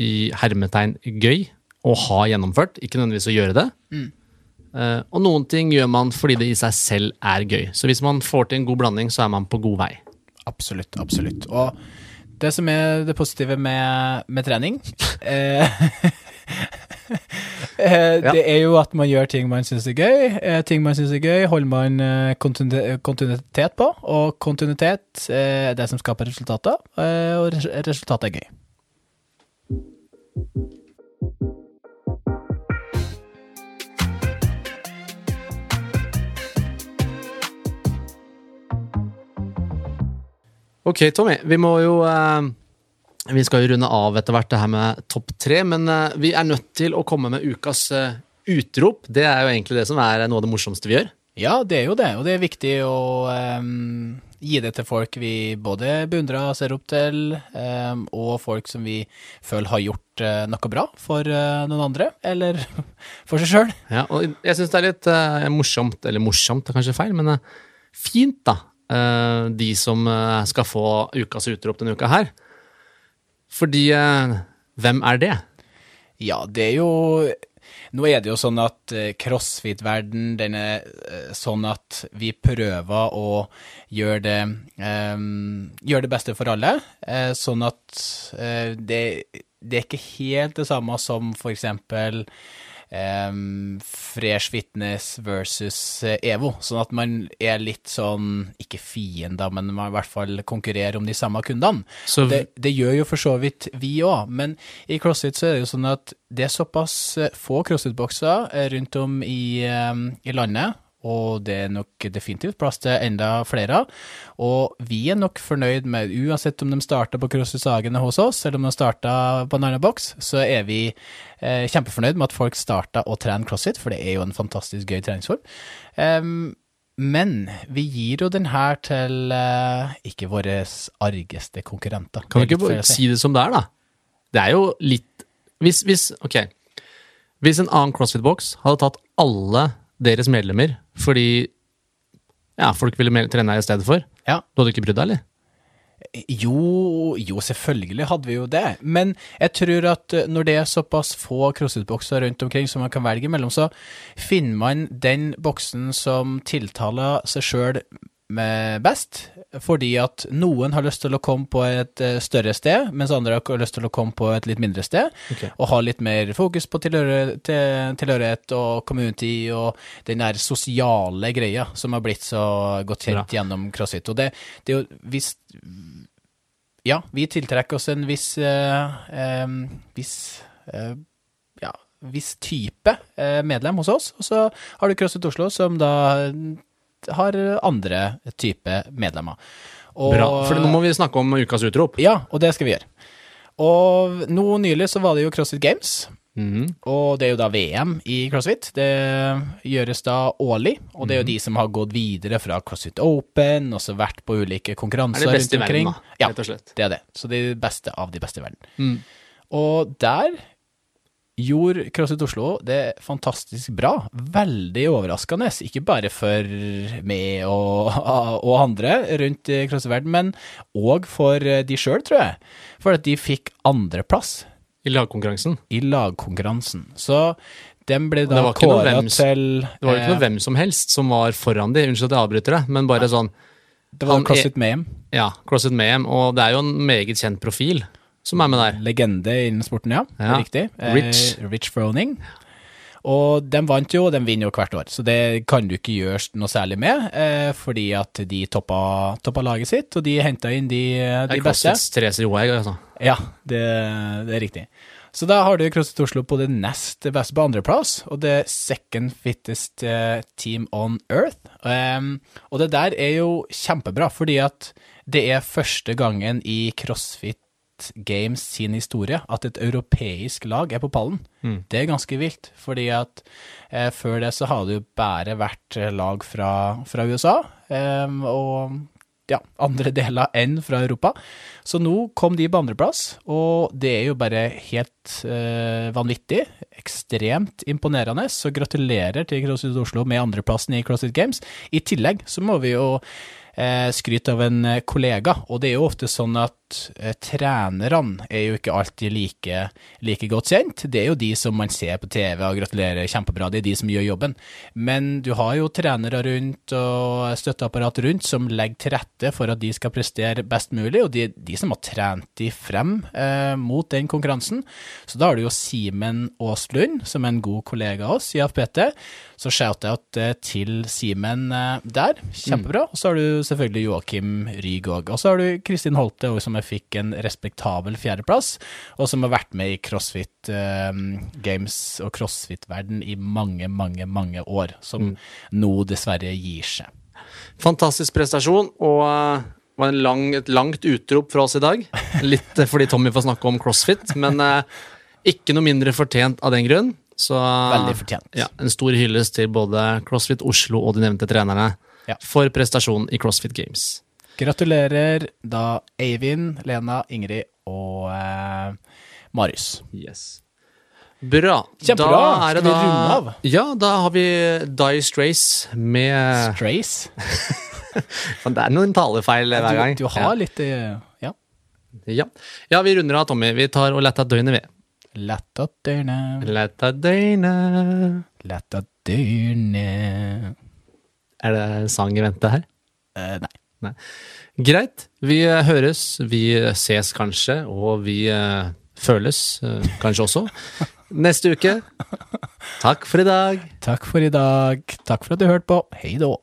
i hermetegn gøy å ha gjennomført, ikke nødvendigvis å gjøre det. Eh, og noen ting gjør man fordi det i seg selv er gøy. Så hvis man får til en god blanding, så er man på god vei. Absolutt, absolutt. Og det som er det positive med, med trening eh, eh, Det er jo at man gjør ting man syns er gøy. Eh, ting man syns er gøy, holder man eh, kontinuitet på. Og kontinuitet eh, er det som skaper resultater, og res resultatet er gøy. Ok, Tommy. Vi må jo eh, Vi skal jo runde av etter hvert det her med topp tre, men eh, vi er nødt til å komme med ukas eh, utrop. Det er jo egentlig det som er noe av det morsomste vi gjør. Ja, det er jo det, og det er viktig å ehm, gi det til folk vi både beundrer og ser opp til, ehm, og folk som vi føler har gjort eh, noe bra for eh, noen andre, eller for seg sjøl. Ja, og jeg syns det er litt eh, morsomt, eller morsomt er kanskje feil, men eh, fint, da. Eh, de som eh, skal få ukas utrop denne uka her. Fordi eh, hvem er det? Ja, det er jo Nå er det jo sånn at crossfit-verden, den er sånn at vi prøver å gjøre det um, gjør det beste for alle. sånn at det, det er ikke helt det samme som for eksempel um, Fresh Fitness versus eh, EVO. Sånn at man er litt sånn, ikke fiender, men man i hvert fall konkurrerer om de samme kundene. Så Det, det gjør jo for så vidt vi òg, men i CrossFit så er det jo sånn at det er såpass eh, få CrossFit-bokser eh, rundt om i, eh, i landet, og det er nok definitivt plass til enda flere. Og vi er nok fornøyd med, uansett om de starter på CrossFit Sagene hos oss, eller om de starter på en annen boks, så er vi eh, kjempefornøyd med at folk starter å trene CrossFit, for det er jo en fantastisk gøy treningsform. Um, men vi gir jo den her til eh, ikke våre argeste konkurrenter. Kan du er ikke bare si det som det er, da? Det er jo litt Hvis, hvis Ok. Hvis en annen CrossFit-boks hadde tatt alle deres medlemmer fordi ja, folk ville trene her i stedet for, Ja. du hadde ikke brydd deg, eller? Jo, jo, selvfølgelig hadde vi jo det. Men jeg tror at eh, når det er såpass få crossfit-bokser rundt omkring som man kan velge mellom, så finner man den boksen som tiltaler seg sjøl best. Fordi at noen har lyst til å komme på et eh, større sted, mens andre har lyst til å komme på et litt mindre sted. okay. Og ha litt mer fokus på tilhørighet og community og den der sosiale greia som har blitt så godt kjent Bra. gjennom CrossFit. Og det, det er jo hvis ja, vi tiltrekker oss en viss eh, eh, viss eh, ja, viss type eh, medlem hos oss. Og så har du CrossFit Oslo, som da har andre type medlemmer. Og, Bra. For nå må vi snakke om ukas utrop. Ja, og det skal vi gjøre. Og nå nylig så var det jo CrossFit Games. Mm. Og det er jo da VM i CrossFit. Det gjøres da årlig, og det er jo de som har gått videre fra CrossFit Open, og så vært på ulike konkurranser Er konkurranser det beste i verden, da, rett og slett. Ja, det er det. Så det er det beste av de beste i verden. Mm. Og der gjorde CrossFit Oslo det fantastisk bra. Veldig overraskende, ikke bare for meg og, og andre rundt i CrossFit-verden, men òg for de sjøl, tror jeg. For at de fikk andreplass I lagkonkurransen. i lagkonkurransen. Så den ble da kåra til Det var jo ikke eh, noe hvem som helst som var foran de, unnskyld at jeg avbryter det, men bare sånn Det var CrossFit Mayhem. Ja, CrossFit Mayhem, og det er jo en meget kjent profil som er med der. Legende innen sporten, ja. Ja. Riktig. Eh, Rich. Rich Froning. Og de vant jo, og de vinner jo hvert år, så det kan du ikke gjøre noe særlig med, eh, fordi at de toppa, toppa laget sitt, og de henta inn de, Det de beste. Therese Johaug, altså. Ja, det, det er riktig. Så da har du CrossFit Oslo på det nest beste på andreplass, og det second fittest eh, team on earth. Um, og det der er jo kjempebra, fordi at det er første gangen i CrossFit Games sin historie at et europeisk lag er på pallen. Det er ganske vilt, fordi at eh, før det så har det jo bare vært eh, lag fra, fra USA, eh, og ja, andre deler enn fra Europa. Så nå kom de på andreplass, og det er jo bare helt eh, vanvittig. Ekstremt imponerende, så gratulerer til CrossFit Oslo med andreplassen i CrossFit Games. I tillegg så må vi jo eh, skryte av en eh, kollega, og det er jo ofte sånn at eh, trenerne er jo ikke alltid like, like godt kjent. Det er jo de som man ser på TV og gratulerer kjempebra, det er de som gjør jobben. Men du har jo trenere rundt og støtteapparat rundt som legger til rette for at de skal prestere best mulig, og de, de som har trent de frem eh, mot den konkurransen. Så da har du jo Simen Aaslund, som er en god kollega av oss i AFPT. Så shout-out eh, til Simen eh, der. Kjempebra. Og så har du selvfølgelig Joakim Ryg òg. Og så har du Kristin Holte, som jeg fikk en respektabel fjerdeplass, og som har vært med i CrossFit eh, Games og CrossFit-verden i mange, mange, mange år. Som nå dessverre gir seg. Fantastisk prestasjon, og det var en lang, et langt utrop fra oss i dag. Litt eh, fordi Tommy får snakke om CrossFit, men eh, ikke noe mindre fortjent av den grunn. Så Veldig fortjent. ja, en stor hyllest til både CrossFit Oslo og de nevnte trenerne Ja. for prestasjonen i CrossFit Games. Gratulerer da Eivind, Lena, Ingrid og eh, Marius. Yes. Bra. Kjempebra. Da er det Skal vi runde av? Ja, da har vi Die Strays med Strays. Det er noen talefeil hver gang. Du, du har litt eh, Ja. ja. ja, vi runder av, Tommy. Vi tar og letter døgnet, vi. Letta døgnet. Letta døgnet letta døgnet. Er det sang i vente her? Eh, Nei. Nei. Greit. Vi eh, høres, vi ses kanskje, og vi uh, føles uh, kanskje også. Neste uke. Takk for i dag. Takk for i dag. Takk for at du hørte på. Hei då.